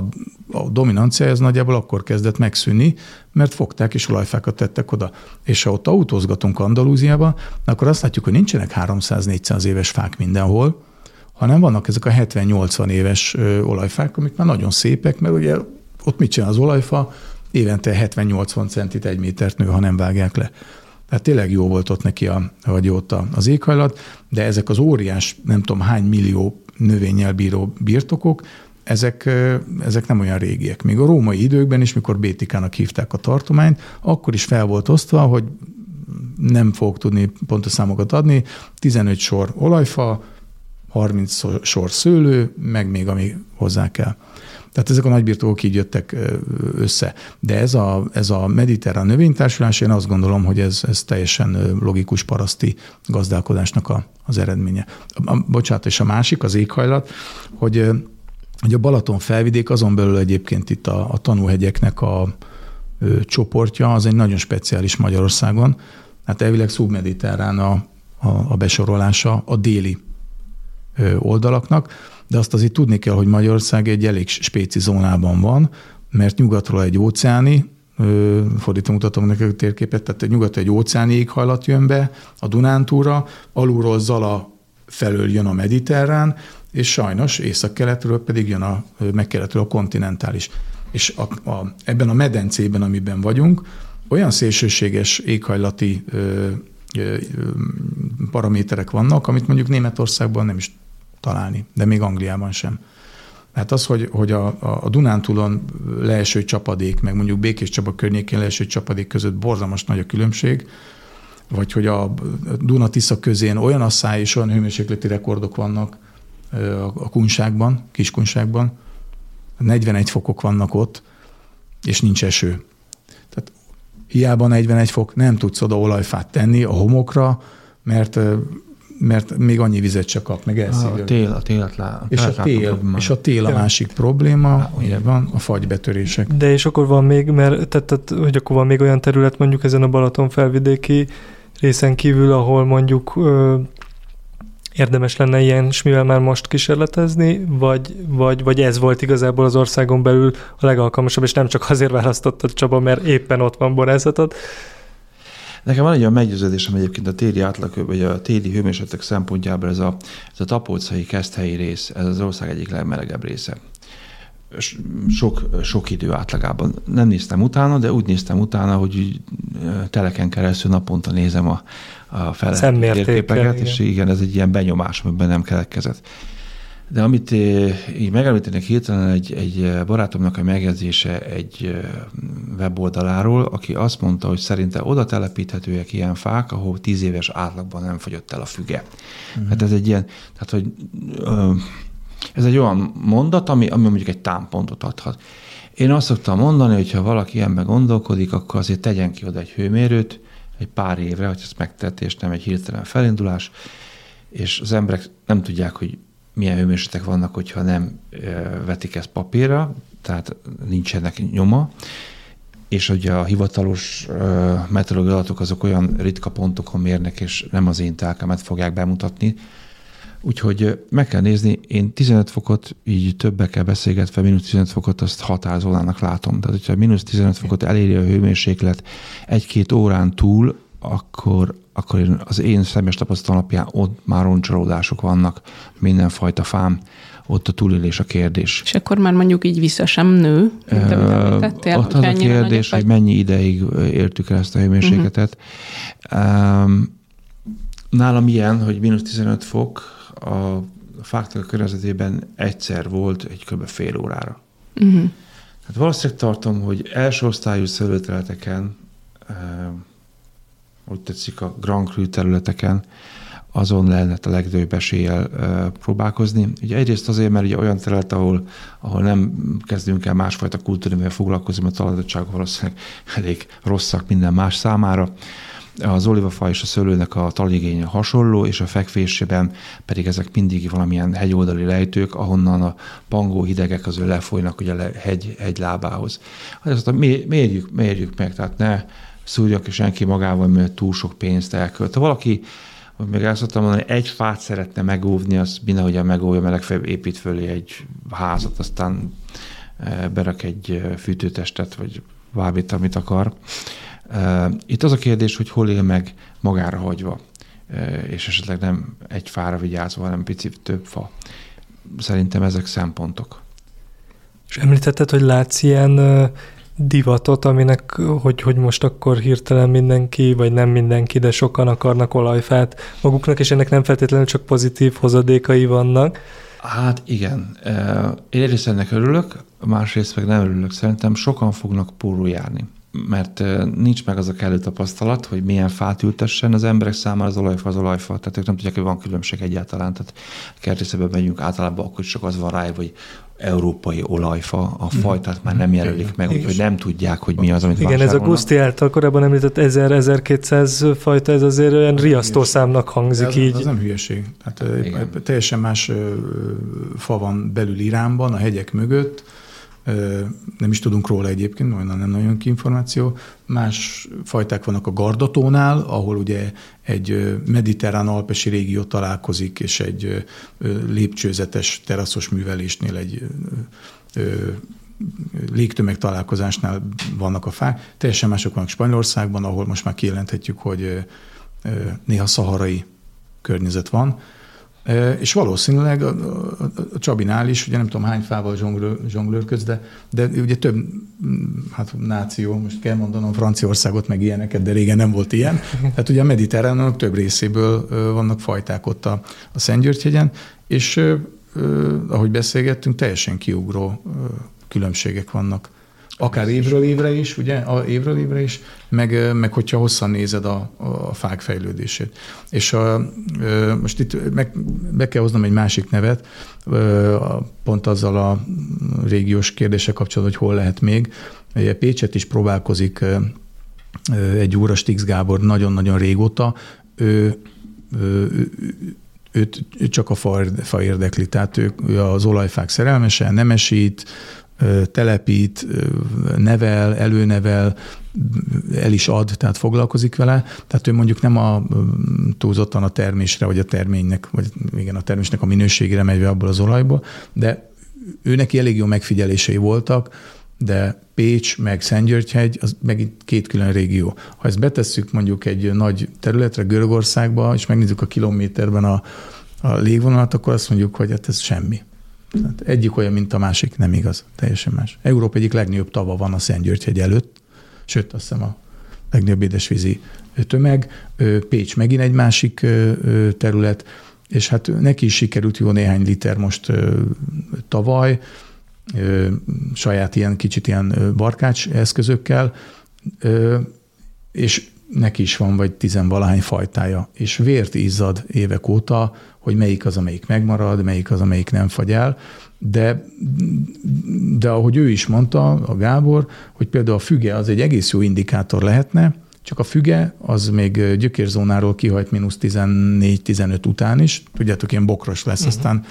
S3: a dominancia ez nagyjából akkor kezdett megszűnni, mert fogták és olajfákat tettek oda. És ha ott autózgatunk Andalúziába, akkor azt látjuk, hogy nincsenek 300-400 éves fák mindenhol, hanem vannak ezek a 70-80 éves olajfák, amik már nagyon szépek, mert ugye ott mit csinál az olajfa? Évente 70-80 centit, egy métert nő, ha nem vágják le. Tehát tényleg jó volt ott neki, a, vagy ott az éghajlat, de ezek az óriás, nem tudom hány millió növényel bíró birtokok, ezek, ezek nem olyan régiek. Még a római időkben is, mikor Bétikának hívták a tartományt, akkor is fel volt osztva, hogy nem fogok tudni pontos számokat adni, 15 sor olajfa, 30 sor szőlő, meg még ami hozzá kell. Tehát ezek a nagybirtokok így jöttek össze. De ez a, ez a mediterrán növénytársulás, én azt gondolom, hogy ez, ez teljesen logikus paraszti gazdálkodásnak a, az eredménye. A, bocsánat, és a másik, az éghajlat, hogy, hogy a Balaton felvidék, azon belül egyébként itt a, a tanúhegyeknek a ö, csoportja, az egy nagyon speciális Magyarországon. Hát elvileg szubmediterrán a, a, a besorolása a déli oldalaknak de azt azért tudni kell, hogy Magyarország egy elég spéci zónában van, mert nyugatról egy óceáni, fordítom, mutatom nektek a térképet, tehát nyugat egy óceáni éghajlat jön be, a Dunántúra, alulról Zala felől jön a mediterrán, és sajnos észak-keletről pedig jön a, meg keletről a kontinentális. És a, a, ebben a medencében, amiben vagyunk, olyan szélsőséges éghajlati ö, ö, paraméterek vannak, amit mondjuk Németországban nem is találni, de még Angliában sem. Hát az, hogy, hogy a, a Dunántúlon leeső csapadék, meg mondjuk Békés Csaba környékén leeső csapadék között borzalmas nagy a különbség, vagy hogy a Duna-Tisza közén olyan asszály és olyan hőmérsékleti rekordok vannak a kunságban, kiskunságban, 41 fokok vannak ott, és nincs eső. Tehát hiába 41 fok, nem tudsz oda olajfát tenni a homokra, mert mert még annyi vizet csak kap, meg elszívja.
S2: A tél, a tél, a
S3: és, a tél, és a tél a másik probléma, ugye van, a fagybetörések.
S5: De és akkor van még, mert tehát, tehát, hogy akkor van még olyan terület mondjuk ezen a Balaton felvidéki részen kívül, ahol mondjuk ö, érdemes lenne ilyen mivel már most kísérletezni, vagy, vagy, vagy ez volt igazából az országon belül a legalkalmasabb, és nem csak azért választottad Csaba, mert éppen ott van borászatod,
S2: Nekem van egy olyan meggyőződésem egyébként a téli átlag, vagy a téli hőmérsékletek szempontjából ez a, ez a tapolcai keszthelyi rész, ez az ország egyik legmelegebb része. Sok, sok idő átlagában. Nem néztem utána, de úgy néztem utána, hogy teleken keresztül naponta nézem a, a feltérképeket, és igen, ez egy ilyen benyomás, amiben nem keletkezett. De amit eh, így megemlítenek hirtelen egy, egy barátomnak a megjegyzése egy eh, weboldaláról, aki azt mondta, hogy szerinte oda telepíthetőek ilyen fák, ahol tíz éves átlagban nem fogyott el a füge. Uh-huh. Hát ez egy ilyen, tehát hogy ez egy olyan mondat, ami, ami mondjuk egy támpontot adhat. Én azt szoktam mondani, hogy ha valaki ilyenben gondolkodik, akkor azért tegyen ki oda egy hőmérőt egy pár évre, hogy ezt megtett, és nem egy hirtelen felindulás, és az emberek nem tudják, hogy milyen hőmérsékletek vannak, hogyha nem vetik ezt papírra, tehát nincsenek nyoma, és ugye a hivatalos meteorológiai adatok azok olyan ritka pontokon mérnek, és nem az én telkemet fogják bemutatni. Úgyhogy meg kell nézni, én 15 fokot így többekkel beszélgetve, mínusz 15 fokot azt határozónának látom. Tehát, hogyha mínusz 15 fokot eléri a hőmérséklet egy-két órán túl, akkor, akkor én, az én személyes tapasztalat alapján ott már roncsolódások vannak, mindenfajta fám, ott a túlélés a kérdés.
S6: És akkor már mondjuk így vissza sem nő, mint amit
S2: Ott az a kérdés, hogy mennyi ideig értük el ezt a hőmérsékletet. Uh-huh. Um, nálam ilyen, hogy mínusz 15 fok, a fáknak a környezetében egyszer volt egy kb. fél órára. Uh-huh. Hát valószínűleg tartom, hogy első osztályú szőlőterületeken úgy tetszik a Grand Cru területeken, azon lehet a legnagyobb eséllyel próbálkozni. Ugye egyrészt azért, mert ugye olyan terület, ahol, ahol nem kezdünk el másfajta kultúrával foglalkozni, mert a taladottságok valószínűleg elég rosszak minden más számára. Az olívafa és a szőlőnek a talajigénye hasonló, és a fekvésében pedig ezek mindig valamilyen hegyoldali lejtők, ahonnan a pangó hidegek az ő lefolynak ugye a hegy, hegy lábához. Hát ezt mérjük, mérjük meg, tehát ne szúrja ki senki magával, mert túl sok pénzt elkölt. Ha valaki hogy még el szoktam mondani, egy fát szeretne megóvni, az mindenhogyan megóvja, mert legfeljebb épít fölé egy házat, aztán e, berak egy e, fűtőtestet, vagy bármit, amit akar. E, itt az a kérdés, hogy hol él meg magára hagyva, és esetleg nem egy fára vigyázva, hanem picit több fa. Szerintem ezek szempontok.
S5: És említetted, hogy látsz ilyen divatot, aminek, hogy, hogy most akkor hirtelen mindenki, vagy nem mindenki, de sokan akarnak olajfát maguknak, és ennek nem feltétlenül csak pozitív hozadékai vannak.
S2: Hát igen. Én egyrészt ennek örülök, másrészt meg nem örülök. Szerintem sokan fognak pórul járni mert nincs meg az a kellő tapasztalat, hogy milyen fát ültessen az emberek számára az olajfa az olajfa. Tehát ők nem tudják, hogy van különbség egyáltalán. Tehát kertészebe megyünk általában akkor csak az van rá, hogy európai olajfa, a mhm. fajtát már nem jelölik meg, úgyhogy nem tudják, hogy mi az, amit
S5: Igen, ez a Guszti által korábban említett 1000-1200 fajta, ez azért olyan riasztó számnak hangzik
S3: ez,
S5: így.
S3: Az nem hülyeség. Tehát Igen. teljesen más fa van belül Iránban, a hegyek mögött, nem is tudunk róla egyébként, majd nem nagyon ki információ. Más fajták vannak a Gardatónál, ahol ugye egy mediterrán alpesi régió találkozik, és egy lépcsőzetes teraszos művelésnél egy légtömeg találkozásnál vannak a fák. Teljesen mások vannak Spanyolországban, ahol most már kijelenthetjük, hogy néha szaharai környezet van. És valószínűleg a, a, a Csabinál is, ugye nem tudom hány fával zsonglőr, zsonglőrköz, de, de ugye több hát náció, most kell mondanom Franciaországot, meg ilyeneket, de régen nem volt ilyen. Tehát ugye a mediterránok több részéből vannak fajták ott a, a Szentgyörgyhegyen, és ahogy beszélgettünk, teljesen kiugró különbségek vannak Akár évről évre is, ugye, a évről évre is, meg, meg hogyha hosszan nézed a, a fák fejlődését. És a, most itt meg, be kell hoznom egy másik nevet, pont azzal a régiós kérdése kapcsolatban, hogy hol lehet még. Ugye Pécset is próbálkozik egy úr, a Stix Gábor nagyon-nagyon régóta, ő, ő, őt csak a fa, fa érdekli, tehát ő, ő az olajfák szerelmese, nemesít, telepít, nevel, előnevel, el is ad, tehát foglalkozik vele. Tehát ő mondjuk nem a túlzottan a termésre, vagy a terménynek, vagy igen, a termésnek a minőségére megy abból az olajból, de ő neki elég jó megfigyelései voltak, de Pécs meg Szentgyörgyhegy, az meg két külön régió. Ha ezt betesszük mondjuk egy nagy területre, Görögországba, és megnézzük a kilométerben a, a légvonalat, akkor azt mondjuk, hogy hát ez semmi. Tehát egyik olyan, mint a másik, nem igaz, teljesen más. Európa egyik legnagyobb tava van a Szentgyörgyhegy előtt, sőt, azt hiszem a legnagyobb édesvízi tömeg. Pécs megint egy másik terület, és hát neki is sikerült jó néhány liter most tavaly, saját ilyen kicsit ilyen barkács eszközökkel, és neki is van vagy tizenvalahány fajtája, és vért izzad évek óta, hogy melyik az, amelyik megmarad, melyik az, amelyik nem fagy el, de, de ahogy ő is mondta, a Gábor, hogy például a füge az egy egész jó indikátor lehetne, csak a füge az még gyökérzónáról kihajt mínusz 14-15 után is, tudjátok, ilyen bokros lesz, uh-huh. aztán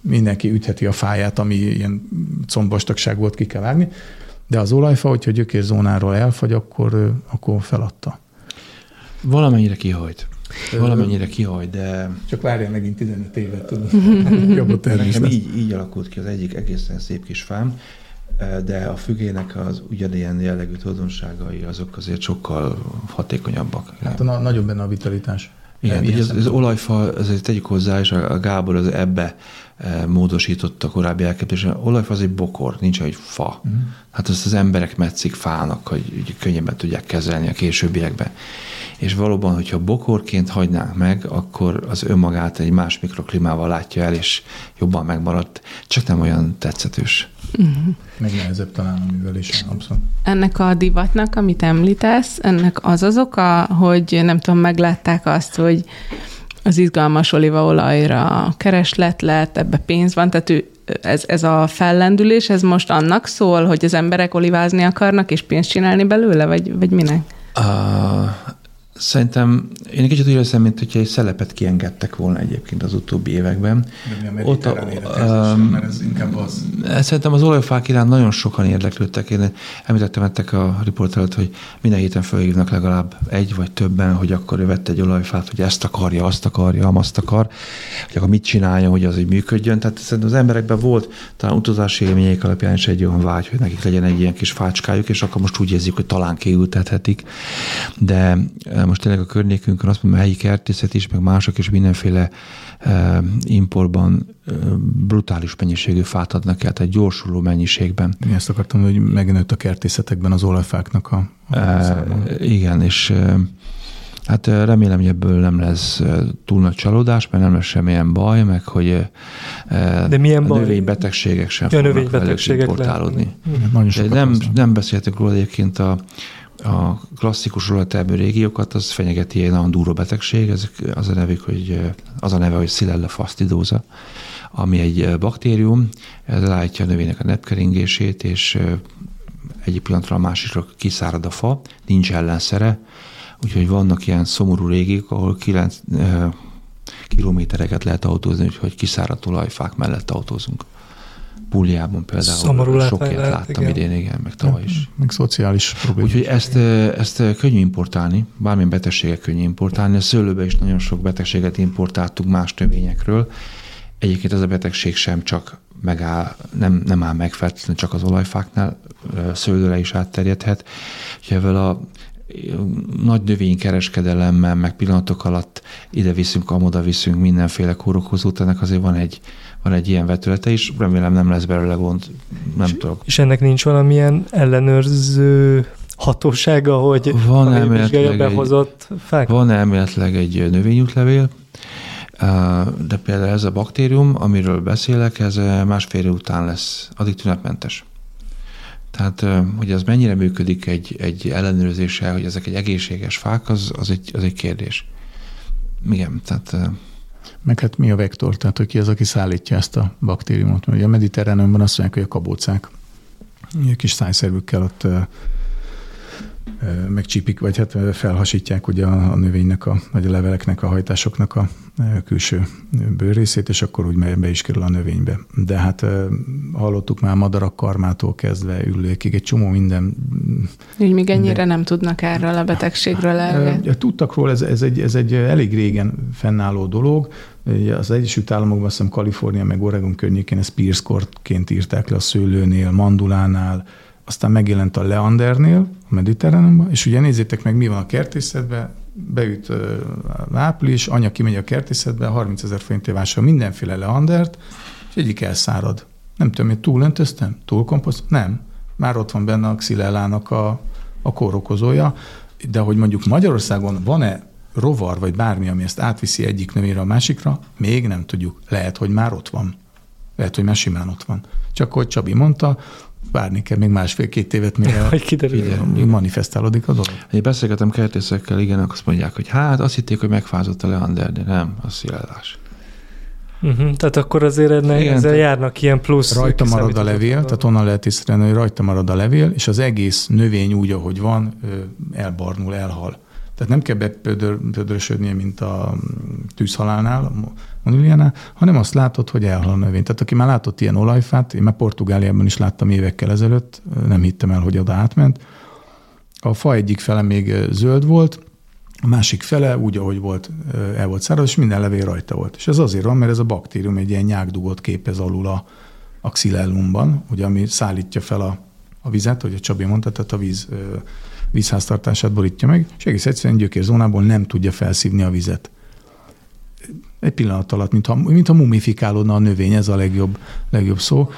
S3: mindenki ütheti a fáját, ami ilyen combvastagság volt, ki kell vágni, de az olajfa, hogyha gyökérzónáról elfagy, akkor, akkor feladta.
S2: Valamennyire kihajt. Valamennyire kihaj, de...
S3: Csak várja megint 15 évet, tudod. Jobb
S2: Nekem így, így alakult ki az egyik egészen szép kis fám, de a fügének az ugyanilyen jellegű tulajdonságai azok azért sokkal hatékonyabbak.
S3: Hát a, nagyobb benne a vitalitás.
S2: Igen, így az, az olajfa, azért tegyük hozzá, és a Gábor az ebbe módosította a korábbi elképzelés. Olajfa az egy bokor, nincs egy fa. Uh-huh. Hát azt az emberek metszik fának, hogy könnyebben tudják kezelni a későbbiekben és valóban, hogyha bokorként hagynánk meg, akkor az önmagát egy más mikroklimával látja el, és jobban megmaradt, csak nem olyan tetszetős.
S3: Uh-huh. Meg nehezebb talán a művelés, abszolút.
S6: Ennek a divatnak, amit említesz, ennek az az oka, hogy nem tudom, meglátták azt, hogy az izgalmas olívaolajra kereslet lett, ebbe pénz van, tehát ő, ez, ez a fellendülés, ez most annak szól, hogy az emberek olivázni akarnak, és pénzt csinálni belőle, vagy, vagy minek?
S2: Uh, Szerintem én egy kicsit úgy érzem, mint hogyha egy szelepet kiengedtek volna egyébként az utóbbi években.
S3: De Ott a, a, um, mert ez inkább az.
S2: Szerintem az olajfák iránt nagyon sokan érdeklődtek. Én említettem ettek a riport előtt, hogy minden héten felhívnak legalább egy vagy többen, hogy akkor ő vett egy olajfát, hogy ezt akarja, azt akarja, azt akar, hogy akkor mit csinálja, hogy az így működjön. Tehát szerintem az emberekben volt talán utazási élményeik alapján is egy olyan vágy, hogy nekik legyen egy ilyen kis fácskájuk, és akkor most úgy érzik, hogy talán kiültethetik. De most tényleg a környékünkön azt mondom, a helyi kertészet is, meg mások is mindenféle e, importban e, brutális mennyiségű fát adnak el, tehát gyorsuló mennyiségben.
S3: Én ezt akartam, hogy megnőtt a kertészetekben az olajfáknak a, a
S2: e, Igen, és e, Hát remélem, hogy ebből nem lesz túl nagy csalódás, mert nem lesz semmilyen baj, meg hogy De milyen a baj? növénybetegségek sem ja, fognak növénybetegségek importálódni. Nem, nem beszéltünk róla egyébként a a klasszikus olajtermő régiókat, az fenyegeti egy nagyon durva betegség, ez az a nevük, hogy az a neve, hogy Xylella fastidiosa, ami egy baktérium, ez látja a növénynek a nepkeringését, és egyik pillanatra a másikra kiszárad a fa, nincs ellenszere, úgyhogy vannak ilyen szomorú régiók, ahol 9 kilométereket lehet autózni, úgyhogy kiszáradt olajfák mellett autózunk. Púliában például Szomorú sok ilyet láttam igen. idén, igen, meg tavaly is.
S3: Meg szociális problémák.
S2: Úgyhogy ezt, ezt könnyű importálni, bármilyen betegséget könnyű importálni. A szőlőbe is nagyon sok betegséget importáltuk más növényekről. Egyébként ez a betegség sem csak megáll, nem, nem áll meg feltétlenül csak az olajfáknál, szőlőre is átterjedhet. Úgyhogy ezzel a nagy növénykereskedelemmel, meg pillanatok alatt ide viszünk, amoda viszünk mindenféle kórokozót, ennek azért van egy, van egy ilyen vetülete is, remélem nem lesz belőle gond, nem
S5: és,
S2: tudok.
S5: És ennek nincs valamilyen ellenőrző hatósága, hogy
S2: van elméletileg
S5: behozott fák?
S2: Van elméletileg egy növényútlevél, de például ez a baktérium, amiről beszélek, ez másfél év után lesz, addig tünetmentes. Tehát, hogy ez mennyire működik egy, egy ellenőrzéssel, hogy ezek egy egészséges fák, az, az, egy, az egy kérdés. Igen, tehát...
S3: Meg hát mi a vektor, tehát hogy ki az, aki szállítja ezt a baktériumot? Mert a mediterránumban azt mondják, hogy a kabócák kis szájszervükkel ott megcsípik, vagy hát felhasítják ugye a, a növénynek, a, vagy a leveleknek, a hajtásoknak a külső bőrrészét, és akkor úgy be is kerül a növénybe. De hát hallottuk már madarak karmától kezdve ülőkig, egy csomó minden.
S6: Úgy még ennyire minden. nem tudnak erről a betegségről elve.
S3: Tudtak róla, ez, ez, egy, ez egy elég régen fennálló dolog. Az Egyesült Államokban, azt hiszem Kalifornia meg Oregon környékén ezt Pierce-kortként írták le a szőlőnél, mandulánál, aztán megjelent a Leandernél, a mediterránumban, és ugye nézzétek meg, mi van a kertészetben, beüt uh, április, anya kimegy a kertészetbe, 30 ezer forintért vásárol mindenféle Leandert, és egyik elszárad. Nem tudom, hogy túlöntöztem? Túlkomposzt? Nem. Már ott van benne a xilellának a, a kórokozója, de hogy mondjuk Magyarországon van-e rovar, vagy bármi, ami ezt átviszi egyik növényre a másikra, még nem tudjuk. Lehet, hogy már ott van. Lehet, hogy már simán ott van. Csak hogy Csabi mondta, várni kell még másfél-két évet, mire hogy kiderül, manifestálódik a dolog.
S2: Én beszélgetem kertészekkel, igen, akkor azt mondják, hogy hát azt hitték, hogy megfázott a leander, de nem, az szilellás.
S5: Uh-huh, tehát akkor azért ennek, Igen, ezzel járnak ilyen plusz...
S3: Rajta marad a levél, tehát onnan lehet észrevenni, hogy rajta marad a levél, és az egész növény úgy, ahogy van, elbarnul, elhal. Tehát nem kell bepödrösödnie, mint a tűzhalálnál, a moniliánál, hanem azt látod, hogy elhal a növény. Tehát aki már látott ilyen olajfát, én már Portugáliában is láttam évekkel ezelőtt, nem hittem el, hogy oda átment. A fa egyik fele még zöld volt, a másik fele úgy, ahogy volt, el volt száraz, és minden levél rajta volt. És ez azért van, mert ez a baktérium egy ilyen nyákdugot képez alul a, a xilellumban, ugye, ami szállítja fel a, a vizet, hogy a Csabi mondta, tehát a víz vízháztartását borítja meg, és egész egyszerűen gyökérzónából nem tudja felszívni a vizet. Egy pillanat alatt, mintha, mintha mumifikálódna a növény, ez a legjobb, legjobb szó.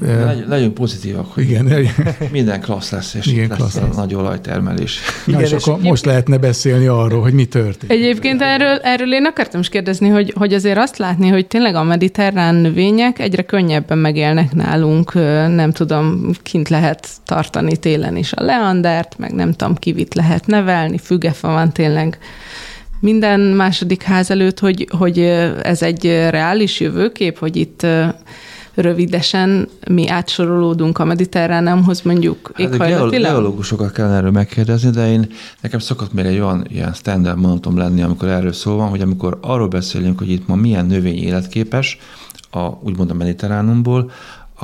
S2: Legy, legyünk pozitívak, hogy Igen. minden klassz lesz, és Igen, lesz klassz lesz. nagy olajtermelés.
S3: Igen, és, és akkor most lehetne beszélni arról, hogy mi történt.
S6: Egyébként erről, erről én akartam is kérdezni, hogy, hogy azért azt látni, hogy tényleg a mediterrán növények egyre könnyebben megélnek nálunk, nem tudom, kint lehet tartani télen is a leandert, meg nem tudom, kivit lehet nevelni, fügefa van tényleg minden második ház előtt, hogy, hogy ez egy reális jövőkép, hogy itt rövidesen mi átsorolódunk a mediterráneumhoz mondjuk hát éghajlatilag?
S2: Geológusokat kellene erről megkérdezni, de én nekem szokott még egy olyan ilyen standard mondatom lenni, amikor erről szó van, hogy amikor arról beszélünk, hogy itt ma milyen növény életképes, a, úgymond a mediterránumból,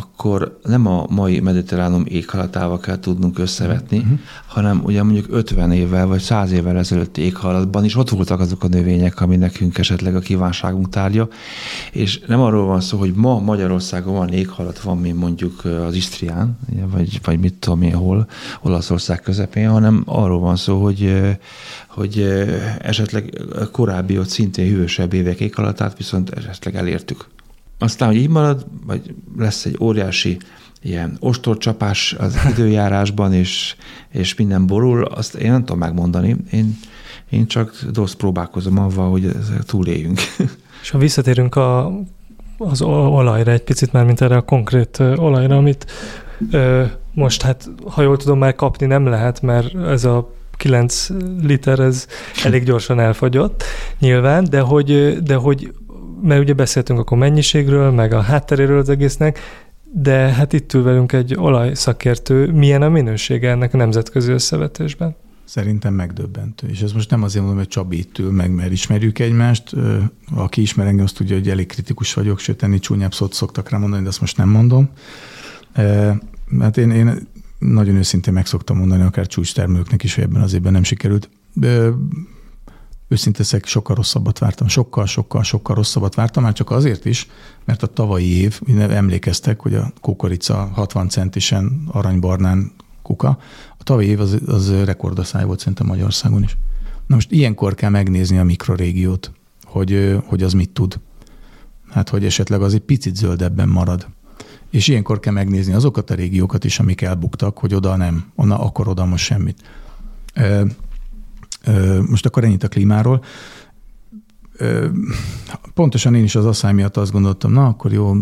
S2: akkor nem a mai mediterránum éghalatával kell tudnunk összevetni, uh-huh. hanem ugye mondjuk 50 évvel vagy 100 évvel ezelőtti éghalatban is ott voltak azok a növények, ami nekünk esetleg a kívánságunk tárgya, és nem arról van szó, hogy ma Magyarországon van éghalat, van, mint mondjuk az Isztrián, vagy, vagy mit tudom én hol, Olaszország közepén, hanem arról van szó, hogy, hogy esetleg korábbi ott szintén hűvösebb évek éghalatát viszont esetleg elértük. Aztán, hogy így marad, vagy lesz egy óriási ilyen ostorcsapás az időjárásban, és, és minden borul, azt én nem tudom megmondani. Én, én csak dosz próbálkozom avval, hogy túléljünk.
S5: És ha visszatérünk a, az olajra egy picit már, mint erre a konkrét olajra, amit ö, most hát, ha jól tudom, már kapni nem lehet, mert ez a 9 liter, ez elég gyorsan elfogyott, nyilván, de hogy, de hogy mert ugye beszéltünk akkor mennyiségről, meg a hátteréről az egésznek, de hát itt ül velünk egy olajszakértő. Milyen a minősége ennek a nemzetközi összevetésben?
S3: Szerintem megdöbbentő. És ez most nem azért mondom, hogy Csabi itt ül meg, mert ismerjük egymást. Aki ismer engem, azt tudja, hogy elég kritikus vagyok, sőt, ennél csúnyább szót szoktak rá mondani, de azt most nem mondom. Hát én, én nagyon őszintén meg szoktam mondani, akár csúcstermőknek is, hogy ebben az évben nem sikerült őszinte sokkal rosszabbat vártam. Sokkal, sokkal, sokkal rosszabbat vártam, már csak azért is, mert a tavalyi év, emlékeztek, hogy a kukorica 60 centisen aranybarnán kuka, A tavalyi év az, az rekordaszály volt szerintem Magyarországon is. Na most ilyenkor kell megnézni a mikrorégiót, hogy, hogy az mit tud. Hát, hogy esetleg az egy picit zöldebben marad. És ilyenkor kell megnézni azokat a régiókat is, amik elbuktak, hogy oda nem, onnan akkor oda most semmit. Most akkor ennyit a klímáról. Pontosan én is az asszály miatt azt gondoltam, na akkor jó,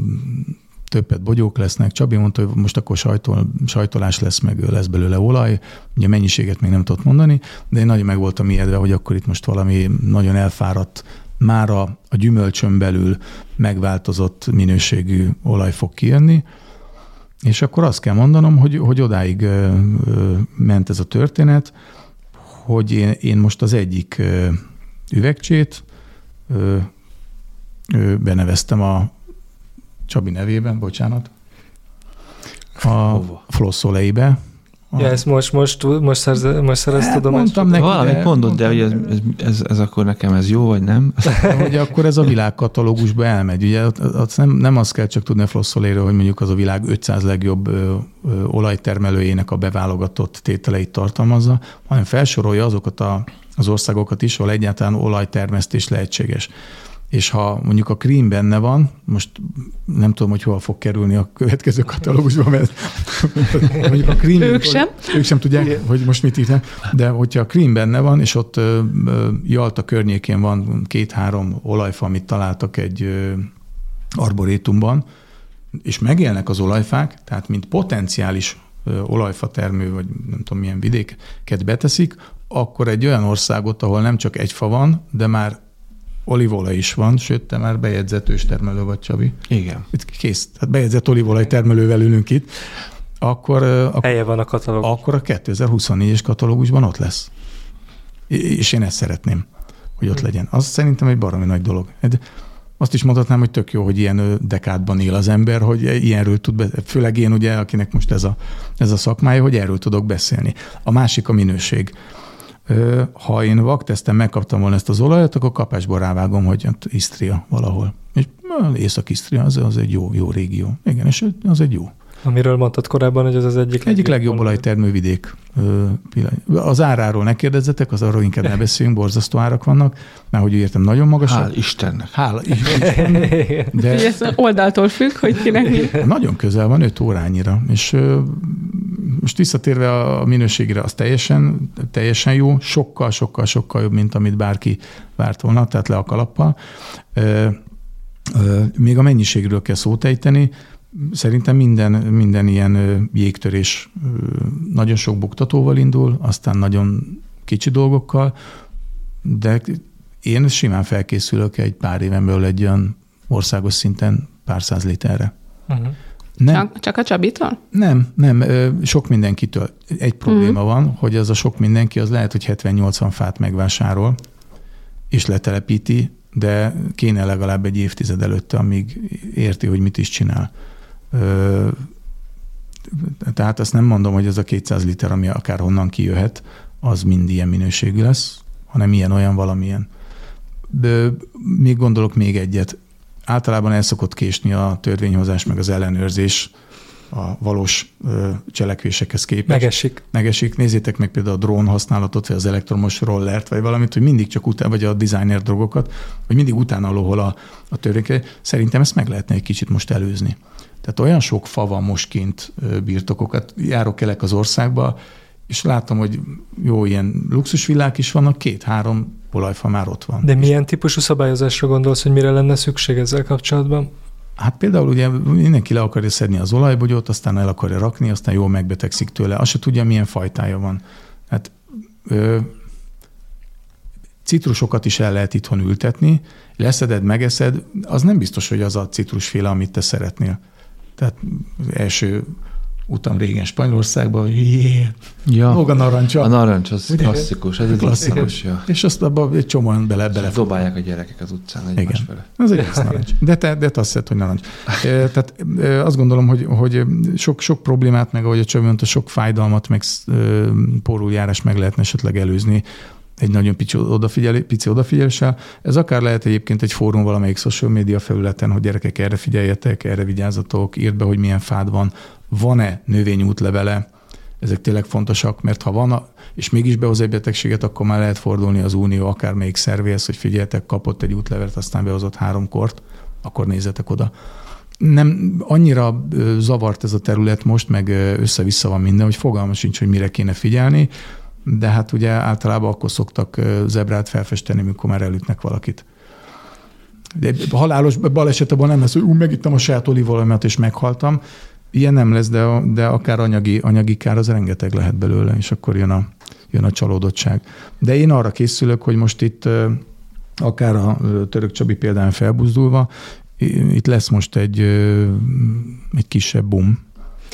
S3: többet bogyók lesznek. Csabi mondta, hogy most akkor sajtol, sajtolás lesz, meg lesz belőle olaj. Ugye mennyiséget még nem tudott mondani, de én nagyon meg voltam ijedve, hogy akkor itt most valami nagyon elfáradt, már a, a gyümölcsön belül megváltozott minőségű olaj fog kijönni. És akkor azt kell mondanom, hogy, hogy odáig ment ez a történet, hogy én, én most az egyik üvegcsét beneveztem a Csabi nevében, bocsánat, a flosszoleibe.
S5: A... Ja, ezt most, most, most, szerze, most szerez hát,
S2: Mondtam neki, Valamit de, mondod, de hogy ez, ez, ez, ez, akkor nekem ez jó, vagy nem?
S3: hogy akkor ez a világkatalógusba elmegy. Ugye az nem, nem azt kell csak tudni a flosszoléről, hogy mondjuk az a világ 500 legjobb ö, ö, olajtermelőjének a beválogatott tételeit tartalmazza, hanem felsorolja azokat a, az országokat is, ahol egyáltalán olajtermesztés lehetséges és ha mondjuk a Cream benne van, most nem tudom, hogy hol fog kerülni a következő katalógusban, mert mondjuk a Cream...
S6: ők sem.
S3: Ők sem tudják, hogy most mit írtam, de hogyha a Cream benne van, és ott Jalta környékén van két-három olajfa, amit találtak egy arborétumban, és megélnek az olajfák, tehát mint potenciális olajfa termő, vagy nem tudom milyen vidéket beteszik, akkor egy olyan országot, ahol nem csak egy fa van, de már olívolaj is van, sőt, te már bejegyzett őstermelő vagy, Csabi.
S2: Igen.
S3: Itt kész. Tehát bejegyzett olívolaj termelővel ülünk itt. Akkor,
S5: akkor, Helye van a katalógus.
S3: Akkor a 2024-es katalógusban ott lesz. És én ezt szeretném, hogy ott legyen. Az szerintem egy baromi nagy dolog. Azt is mondhatnám, hogy tök jó, hogy ilyen dekádban él az ember, hogy ilyenről tud, be, főleg én ugye, akinek most ez a, ez a szakmája, hogy erről tudok beszélni. A másik a minőség ha én vakteszten megkaptam volna ezt az olajat, akkor kapásból rávágom, hogy ott Isztria valahol. És Észak-Isztria az, az egy jó, jó régió. Igen, és az egy jó.
S5: Amiről mondtad korábban, hogy ez az egyik,
S3: egyik legjobb olajtermővidék. Az áráról ne kérdezzetek, az arról inkább ne beszéljünk, borzasztó árak vannak, mert hogy értem, nagyon magas.
S2: Hál' Istennek.
S3: Hál' Istennek.
S6: De... ez oldaltól függ, hogy kinek mi.
S3: Nagyon közel van, 5 órányira. És most visszatérve a minőségre, az teljesen, teljesen jó, sokkal, sokkal, sokkal jobb, mint amit bárki várt volna, tehát le a kalappal. Még a mennyiségről kell szót ejteni. Szerintem minden, minden ilyen jégtörés nagyon sok buktatóval indul, aztán nagyon kicsi dolgokkal, de én simán felkészülök egy pár éven belül egy olyan országos szinten pár száz literre. Uh-huh.
S6: Nem. Csak, csak a Csabitól?
S3: Nem, nem, sok mindenkitől. Egy probléma uh-huh. van, hogy az a sok mindenki, az lehet, hogy 70-80 fát megvásárol, és letelepíti, de kéne legalább egy évtized előtte, amíg érti, hogy mit is csinál. Tehát azt nem mondom, hogy ez a 200 liter, ami akár honnan kijöhet, az mind ilyen minőségű lesz, hanem ilyen-olyan valamilyen. De még gondolok még egyet általában el szokott késni a törvényhozás, meg az ellenőrzés a valós cselekvésekhez képest.
S5: Megesik.
S3: Megesik. Nézzétek meg például a drón használatot, vagy az elektromos rollert, vagy valamit, hogy mindig csak utána, vagy a designer drogokat, hogy mindig utána lóhol a, a törvény. Szerintem ezt meg lehetne egy kicsit most előzni. Tehát olyan sok fa van most kint birtokokat. Járok elek az országba, és látom, hogy jó, ilyen luxusvillák is vannak, két-három olajfa már ott van.
S5: De milyen típusú szabályozásra gondolsz, hogy mire lenne szükség ezzel kapcsolatban?
S3: Hát például ugye mindenki le akarja szedni az olajbogyót, aztán el akarja rakni, aztán jól megbetegszik tőle. Azt se tudja, milyen fajtája van. Hát ö, citrusokat is el lehet itthon ültetni, leszeded, megeszed, az nem biztos, hogy az a citrusféle, amit te szeretnél. Tehát első utam régen Spanyolországban, jé, ja. a narancsa.
S2: A narancs, az Ugye? klasszikus, ez egy klasszikus.
S3: Ja. És azt abban egy csomóan bele, bele
S2: Dobálják a gyerekek az utcán egymás Igen. fele.
S3: Az egy narancs. De te, de te azt hiszed, hogy narancs. Tehát azt gondolom, hogy, hogy sok, sok problémát, meg ahogy a mondta, sok fájdalmat, meg porújárás meg lehetne esetleg előzni egy nagyon pici, odafigyel, pici odafigyeléssel. Ez akár lehet egyébként egy fórum valamelyik social media felületen, hogy gyerekek erre figyeljetek, erre vigyázzatok, írd be, hogy milyen fád van, van-e növényútlevele, ezek tényleg fontosak, mert ha van, és mégis behoz egy betegséget, akkor már lehet fordulni az Unió akármelyik szervéhez, hogy figyeljetek, kapott egy útlevet, aztán behozott három kort, akkor nézzetek oda. Nem annyira zavart ez a terület most, meg össze-vissza van minden, hogy fogalma sincs, hogy mire kéne figyelni, de hát ugye általában akkor szoktak zebrát felfesteni, mikor már elütnek valakit. De halálos balesetben nem lesz, hogy ú, megittem a saját olívolajmat és meghaltam. Ilyen nem lesz, de, de akár anyagi, anyagi kár az rengeteg lehet belőle, és akkor jön a, jön a csalódottság. De én arra készülök, hogy most itt akár a török Csabi például felbuzdulva, itt lesz most egy, egy kisebb boom.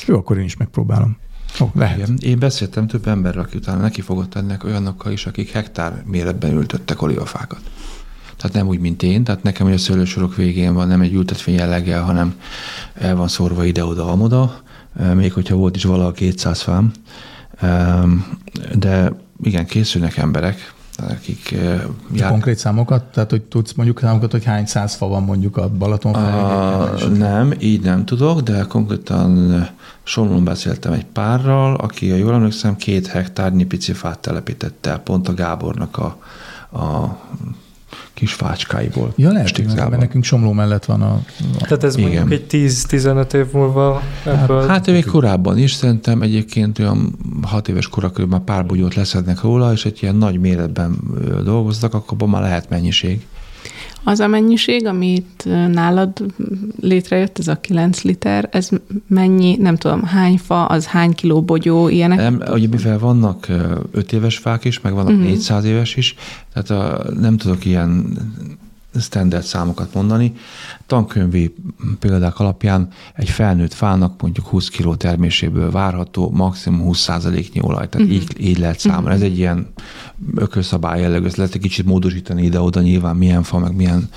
S3: Jó, akkor én is megpróbálom. Oh, lehet. Igen.
S2: Én beszéltem több emberrel, aki utána neki fogott ennek olyanokkal is, akik hektár méretben ültöttek olífafákat. Tehát nem úgy, mint én, tehát nekem a szőlősorok végén van nem egy ültetvény jelleggel, hanem el van szórva ide-oda, amoda, még hogyha volt is valahol 200 fám. De igen, készülnek emberek, akik
S3: jár... Konkrét számokat? Tehát, hogy tudsz mondjuk számokat, hogy hány száz fa van mondjuk a Balaton
S2: a, Nem, így nem tudok, de konkrétan Somlón beszéltem egy párral, aki, a jól emlékszem, két hektárnyi pici fát telepítette el, pont a Gábornak a, a kis fácskáiból.
S3: Ja, lehet, mert nekünk Somló mellett van a... a...
S5: Tehát ez Igen. mondjuk egy 10-15 év múlva
S2: ebből... Hát, hát még korábban is, szerintem egyébként olyan 6 éves kora körül már pár bugyót leszednek róla, és egy ilyen nagy méretben dolgoztak, akkor már lehet mennyiség.
S6: Az a mennyiség, amit nálad létrejött, ez a 9 liter, ez mennyi, nem tudom, hány fa, az hány kiló bogyó, ilyenek?
S2: Nem, ugye mivel vannak 5 éves fák is, meg vannak uh-huh. 400 éves is, tehát a, nem tudok ilyen standard számokat mondani. Tankönyvi példák alapján egy felnőtt fának mondjuk 20 kg terméséből várható maximum 20%-nyi olaj, tehát uh-huh. így, így lehet számolni. Uh-huh. Ez egy ilyen ökölszabály jellegű, ezt lehet egy kicsit módosítani ide-oda nyilván milyen fa, meg milyen,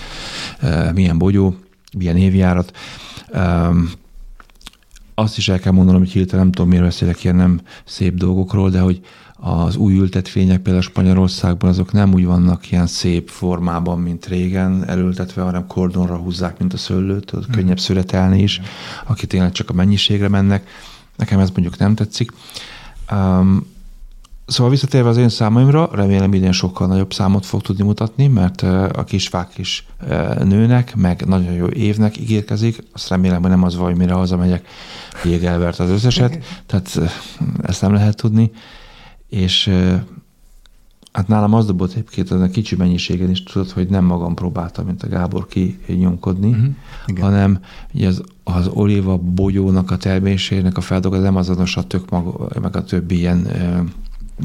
S2: uh, milyen bogyó, milyen évjárat. Um, azt is el kell mondanom, hogy hirtelen nem tudom, miért beszélek ilyen nem szép dolgokról, de hogy az új ültetvények például Spanyolországban azok nem úgy vannak ilyen szép formában, mint régen elültetve, hanem kordonra húzzák, mint a szőlőt, ott mm. könnyebb szüretelni is, aki tényleg csak a mennyiségre mennek. Nekem ez mondjuk nem tetszik. Um, Szóval visszatérve az én számaimra, remélem idén sokkal nagyobb számot fog tudni mutatni, mert a kisfák is nőnek, meg nagyon jó évnek ígérkezik. Azt remélem, hogy nem az vagy, mire hazamegyek, jég elvert az összeset, tehát ezt nem lehet tudni és hát nálam az dobott egyébként a kicsi mennyiségen is tudod, hogy nem magam próbáltam, mint a Gábor kinyomkodni, uh-huh. hanem ugye az, az olíva bogyónak a termésének a feldolgozás nem azonos a tök mag, meg a többi ilyen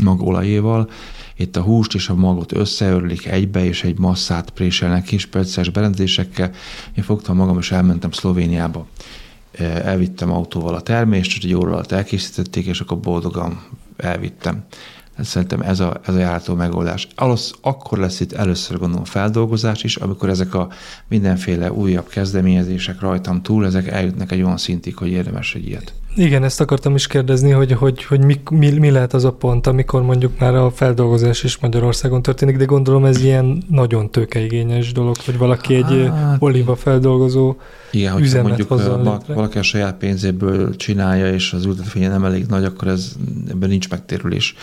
S2: magolajéval. Itt a húst és a magot összeörlik egybe, és egy masszát préselnek kis perces berendezésekkel. Én fogtam magam, és elmentem Szlovéniába. Elvittem autóval a termést, és egy óra alatt elkészítették, és akkor boldogan elvittem. Szerintem ez a, ez a járható megoldás. Alasz, akkor lesz itt először gondolom feldolgozás is, amikor ezek a mindenféle újabb kezdeményezések rajtam túl, ezek eljutnak egy olyan szintig, hogy érdemes egy ilyet.
S5: Igen, ezt akartam is kérdezni, hogy, hogy, hogy mi, mi, mi lehet az a pont, amikor mondjuk már a feldolgozás is Magyarországon történik, de gondolom ez ilyen nagyon tőkeigényes dolog, hogy valaki hát, egy olíva feldolgozó
S2: igen, hogyha mondjuk valaki a saját pénzéből csinálja, és az ültetvénye nem elég nagy, akkor ez, ebben nincs megtérülés,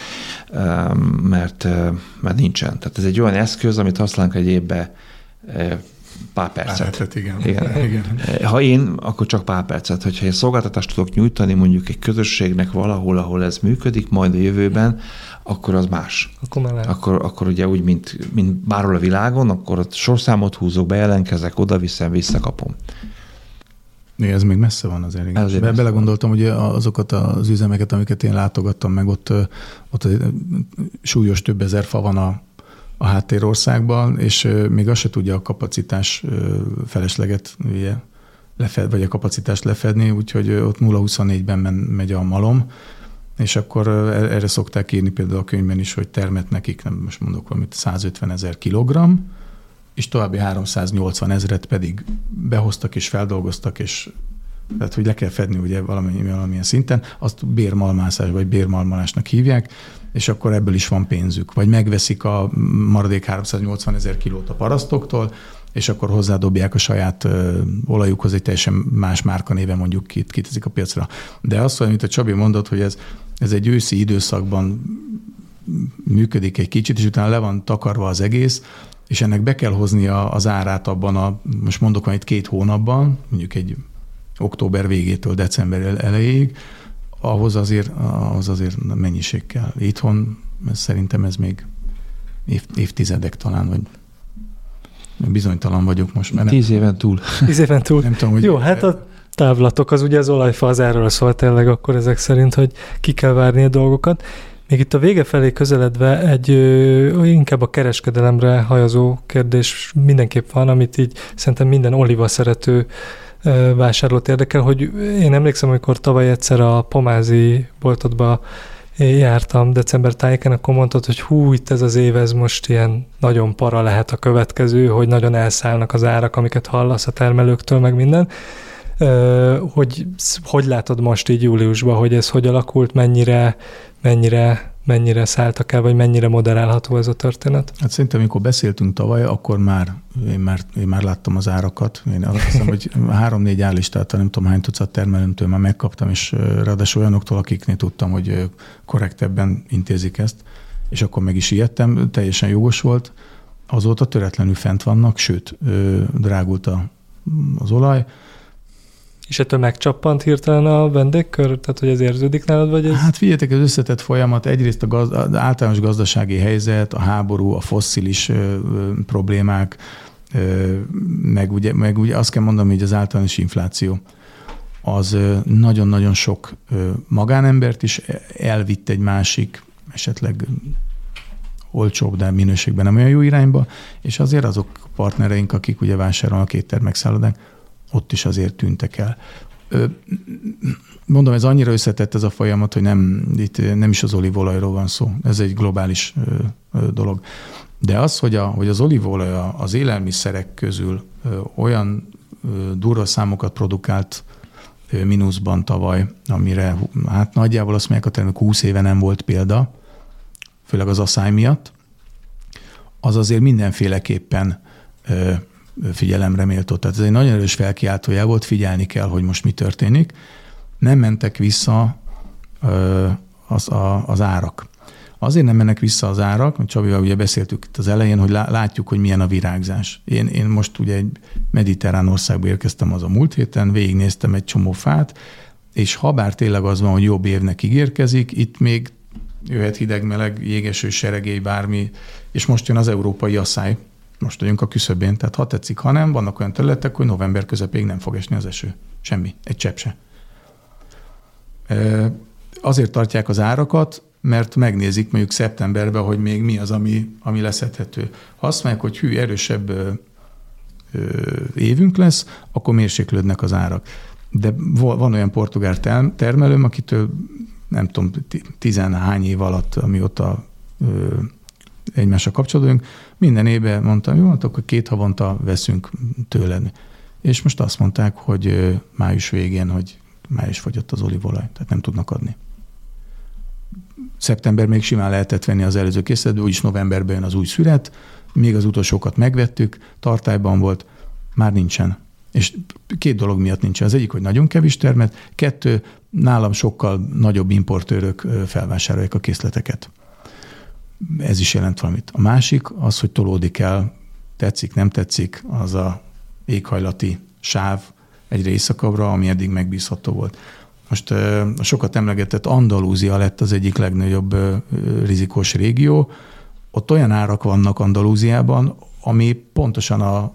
S2: mert, mert nincsen. Tehát ez egy olyan eszköz, amit használunk egy évbe pár percet. Pár percet,
S3: igen. igen. igen.
S2: Ha én, akkor csak pár percet. Hogyha én szolgáltatást tudok nyújtani mondjuk egy közösségnek valahol, ahol ez működik, majd a jövőben, akkor az más.
S5: Akkor, már
S2: akkor, akkor ugye úgy, mint, mint bárhol a világon, akkor ott sorszámot húzok, bejelentkezek, oda viszem, visszakapom.
S3: Igen, ez még messze van azért. Igen. Be, messze belegondoltam, hogy azokat az üzemeket, amiket én látogattam meg, ott, ott súlyos több ezer fa van a, a háttérországban, és még azt se tudja a kapacitás felesleget ugye, lefed, vagy a kapacitást lefedni, úgyhogy ott 0-24-ben megy a malom, és akkor erre szokták írni például a könyvben is, hogy termet nekik, nem most mondok valamit, 150 ezer kilogramm, és további 380 ezeret pedig behoztak és feldolgoztak, és tehát, hogy le kell fedni ugye valamilyen, valamilyen szinten, azt bérmalmászás vagy bérmalmalásnak hívják, és akkor ebből is van pénzük. Vagy megveszik a maradék 380 ezer kilót a parasztoktól, és akkor hozzádobják a saját ö, olajukhoz egy teljesen más márka néven mondjuk kit, kitezik a piacra. De azt, amit a Csabi mondott, hogy ez ez egy őszi időszakban működik egy kicsit, és utána le van takarva az egész, és ennek be kell hozni az árát abban a, most mondok van itt két hónapban, mondjuk egy október végétől december elejéig, ahhoz azért, ahhoz azért mennyiség kell. Itthon ez, szerintem ez még év, évtizedek talán, vagy bizonytalan vagyok most.
S2: Mert Tíz éven túl.
S5: Tíz éven túl. Nem tudom, hogy Jó, hát a távlatok, az ugye az olajfa az erről szól tényleg akkor ezek szerint, hogy ki kell várni a dolgokat. Még itt a vége felé közeledve egy ö, inkább a kereskedelemre hajazó kérdés mindenképp van, amit így szerintem minden oliva szerető vásárlót érdekel, hogy én emlékszem, amikor tavaly egyszer a pomázi boltodba jártam december tájéken, akkor mondtad, hogy hú, itt ez az év, ez most ilyen nagyon para lehet a következő, hogy nagyon elszállnak az árak, amiket hallasz a termelőktől, meg minden. Hogy hogy látod most így júliusban, hogy ez hogy alakult, mennyire, mennyire, mennyire szálltak el, vagy mennyire moderálható ez a történet?
S3: Hát szerintem, amikor beszéltünk tavaly, akkor már én már, én már láttam az árakat. Én azt hiszem, hogy három-négy állistát, nem tudom hány tucat termelőntől már megkaptam, és ráadásul olyanoktól, akiknél tudtam, hogy korrektebben intézik ezt, és akkor meg is ijedtem, teljesen jogos volt. Azóta töretlenül fent vannak, sőt, drágult az olaj.
S5: És ettől megcsappant hirtelen a vendégkör? Tehát, hogy ez érződik nálad? Vagy ez...
S3: Hát figyeljetek, az összetett folyamat, egyrészt a gaz, az általános gazdasági helyzet, a háború, a fosszilis ö, ö, problémák, ö, meg, ugye, meg ugye azt kell mondanom, hogy az általános infláció az nagyon-nagyon sok magánembert is elvitt egy másik, esetleg olcsóbb, de minőségben nem olyan jó irányba, és azért azok partnereink, akik ugye vásárolnak éttermek, szállodák, ott is azért tűntek el. Mondom, ez annyira összetett ez a folyamat, hogy nem, itt nem is az olívolajról van szó. Ez egy globális dolog. De az, hogy, a, hogy az olívolaj az élelmiszerek közül olyan durva számokat produkált mínuszban tavaly, amire hát nagyjából azt mondják, a termék 20 éve nem volt példa, főleg az asszály miatt, az azért mindenféleképpen figyelemre méltó. Tehát ez egy nagyon erős felkiáltójá volt, figyelni kell, hogy most mi történik. Nem mentek vissza az, a, az árak. Azért nem mennek vissza az árak, mert Csabival ugye beszéltük itt az elején, hogy látjuk, hogy milyen a virágzás. Én, én most ugye egy mediterrán országba érkeztem az a múlt héten, végignéztem egy csomó fát, és ha bár tényleg az van, hogy jobb évnek ígérkezik, itt még jöhet hideg, meleg, jégeső, seregély, bármi, és most jön az európai asszály, most vagyunk a küszöbén, tehát ha tetszik, ha nem, vannak olyan területek, hogy november közepéig nem fog esni az eső. Semmi, egy csepp se. Azért tartják az árakat, mert megnézik mondjuk szeptemberben, hogy még mi az, ami, ami leszedhető. Ha azt mondják, hogy hű, erősebb ö, ö, évünk lesz, akkor mérséklődnek az árak. De van olyan portugál termelőm, akitől nem tudom, tizenhány év alatt, amióta ö, egymásra kapcsolódunk, minden évben mondtam, jó, hát akkor két havonta veszünk tőled. És most azt mondták, hogy május végén, hogy május fogyott az olívolaj, tehát nem tudnak adni. Szeptember még simán lehetett venni az előző készletből, úgyis novemberben jön az új szüret, még az utolsókat megvettük, tartályban volt, már nincsen. És két dolog miatt nincsen. Az egyik, hogy nagyon kevés termet, kettő, nálam sokkal nagyobb importőrök felvásárolják a készleteket ez is jelent valamit. A másik az, hogy tolódik el, tetszik, nem tetszik, az a éghajlati sáv egyre északabbra, ami eddig megbízható volt. Most a sokat emlegetett Andalúzia lett az egyik legnagyobb rizikós régió. Ott olyan árak vannak Andalúziában, ami pontosan a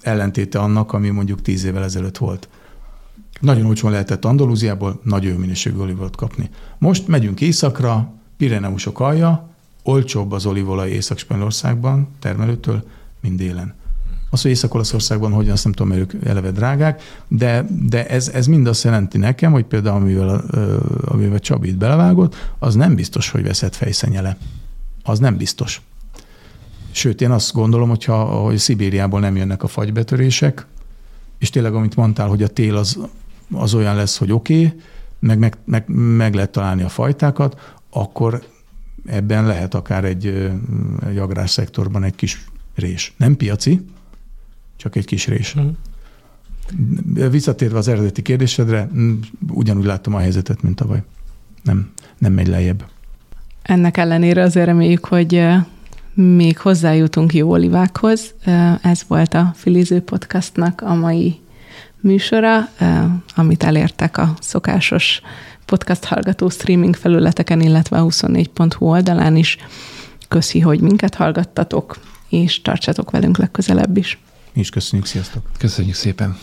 S3: ellentéte annak, ami mondjuk tíz évvel ezelőtt volt. Nagyon olcsón lehetett Andalúziából nagy jó minőségű olivot kapni. Most megyünk északra, Pireneusok alja, olcsóbb az olívolaj Észak-Spanyolországban termelőtől, mint délen. Az, hogy Észak-Olaszországban hogyan, azt nem tudom, mert ők eleve drágák, de, de ez, ez mind azt jelenti nekem, hogy például amivel, amivel Csabit belevágott, az nem biztos, hogy veszett fejszenyele. Az nem biztos. Sőt, én azt gondolom, hogyha hogy Szibériából nem jönnek a fagybetörések, és tényleg, amit mondtál, hogy a tél az, az olyan lesz, hogy oké, okay, meg, meg, meg, meg lehet találni a fajtákat, akkor ebben lehet akár egy, egy agrárszektorban egy kis rés. Nem piaci, csak egy kis rés. Mm. Visszatérve az eredeti kérdésedre, ugyanúgy láttam a helyzetet, mint tavaly. nem, nem megy lejjebb.
S6: Ennek ellenére azért reméljük, hogy még hozzájutunk jó olivákhoz. Ez volt a Filiző Podcastnak a mai műsora, amit elértek a szokásos podcast hallgató streaming felületeken, illetve a 24.hu oldalán is. Köszi, hogy minket hallgattatok, és tartsatok velünk legközelebb is.
S3: Mi is köszönjük, sziasztok!
S2: Köszönjük szépen!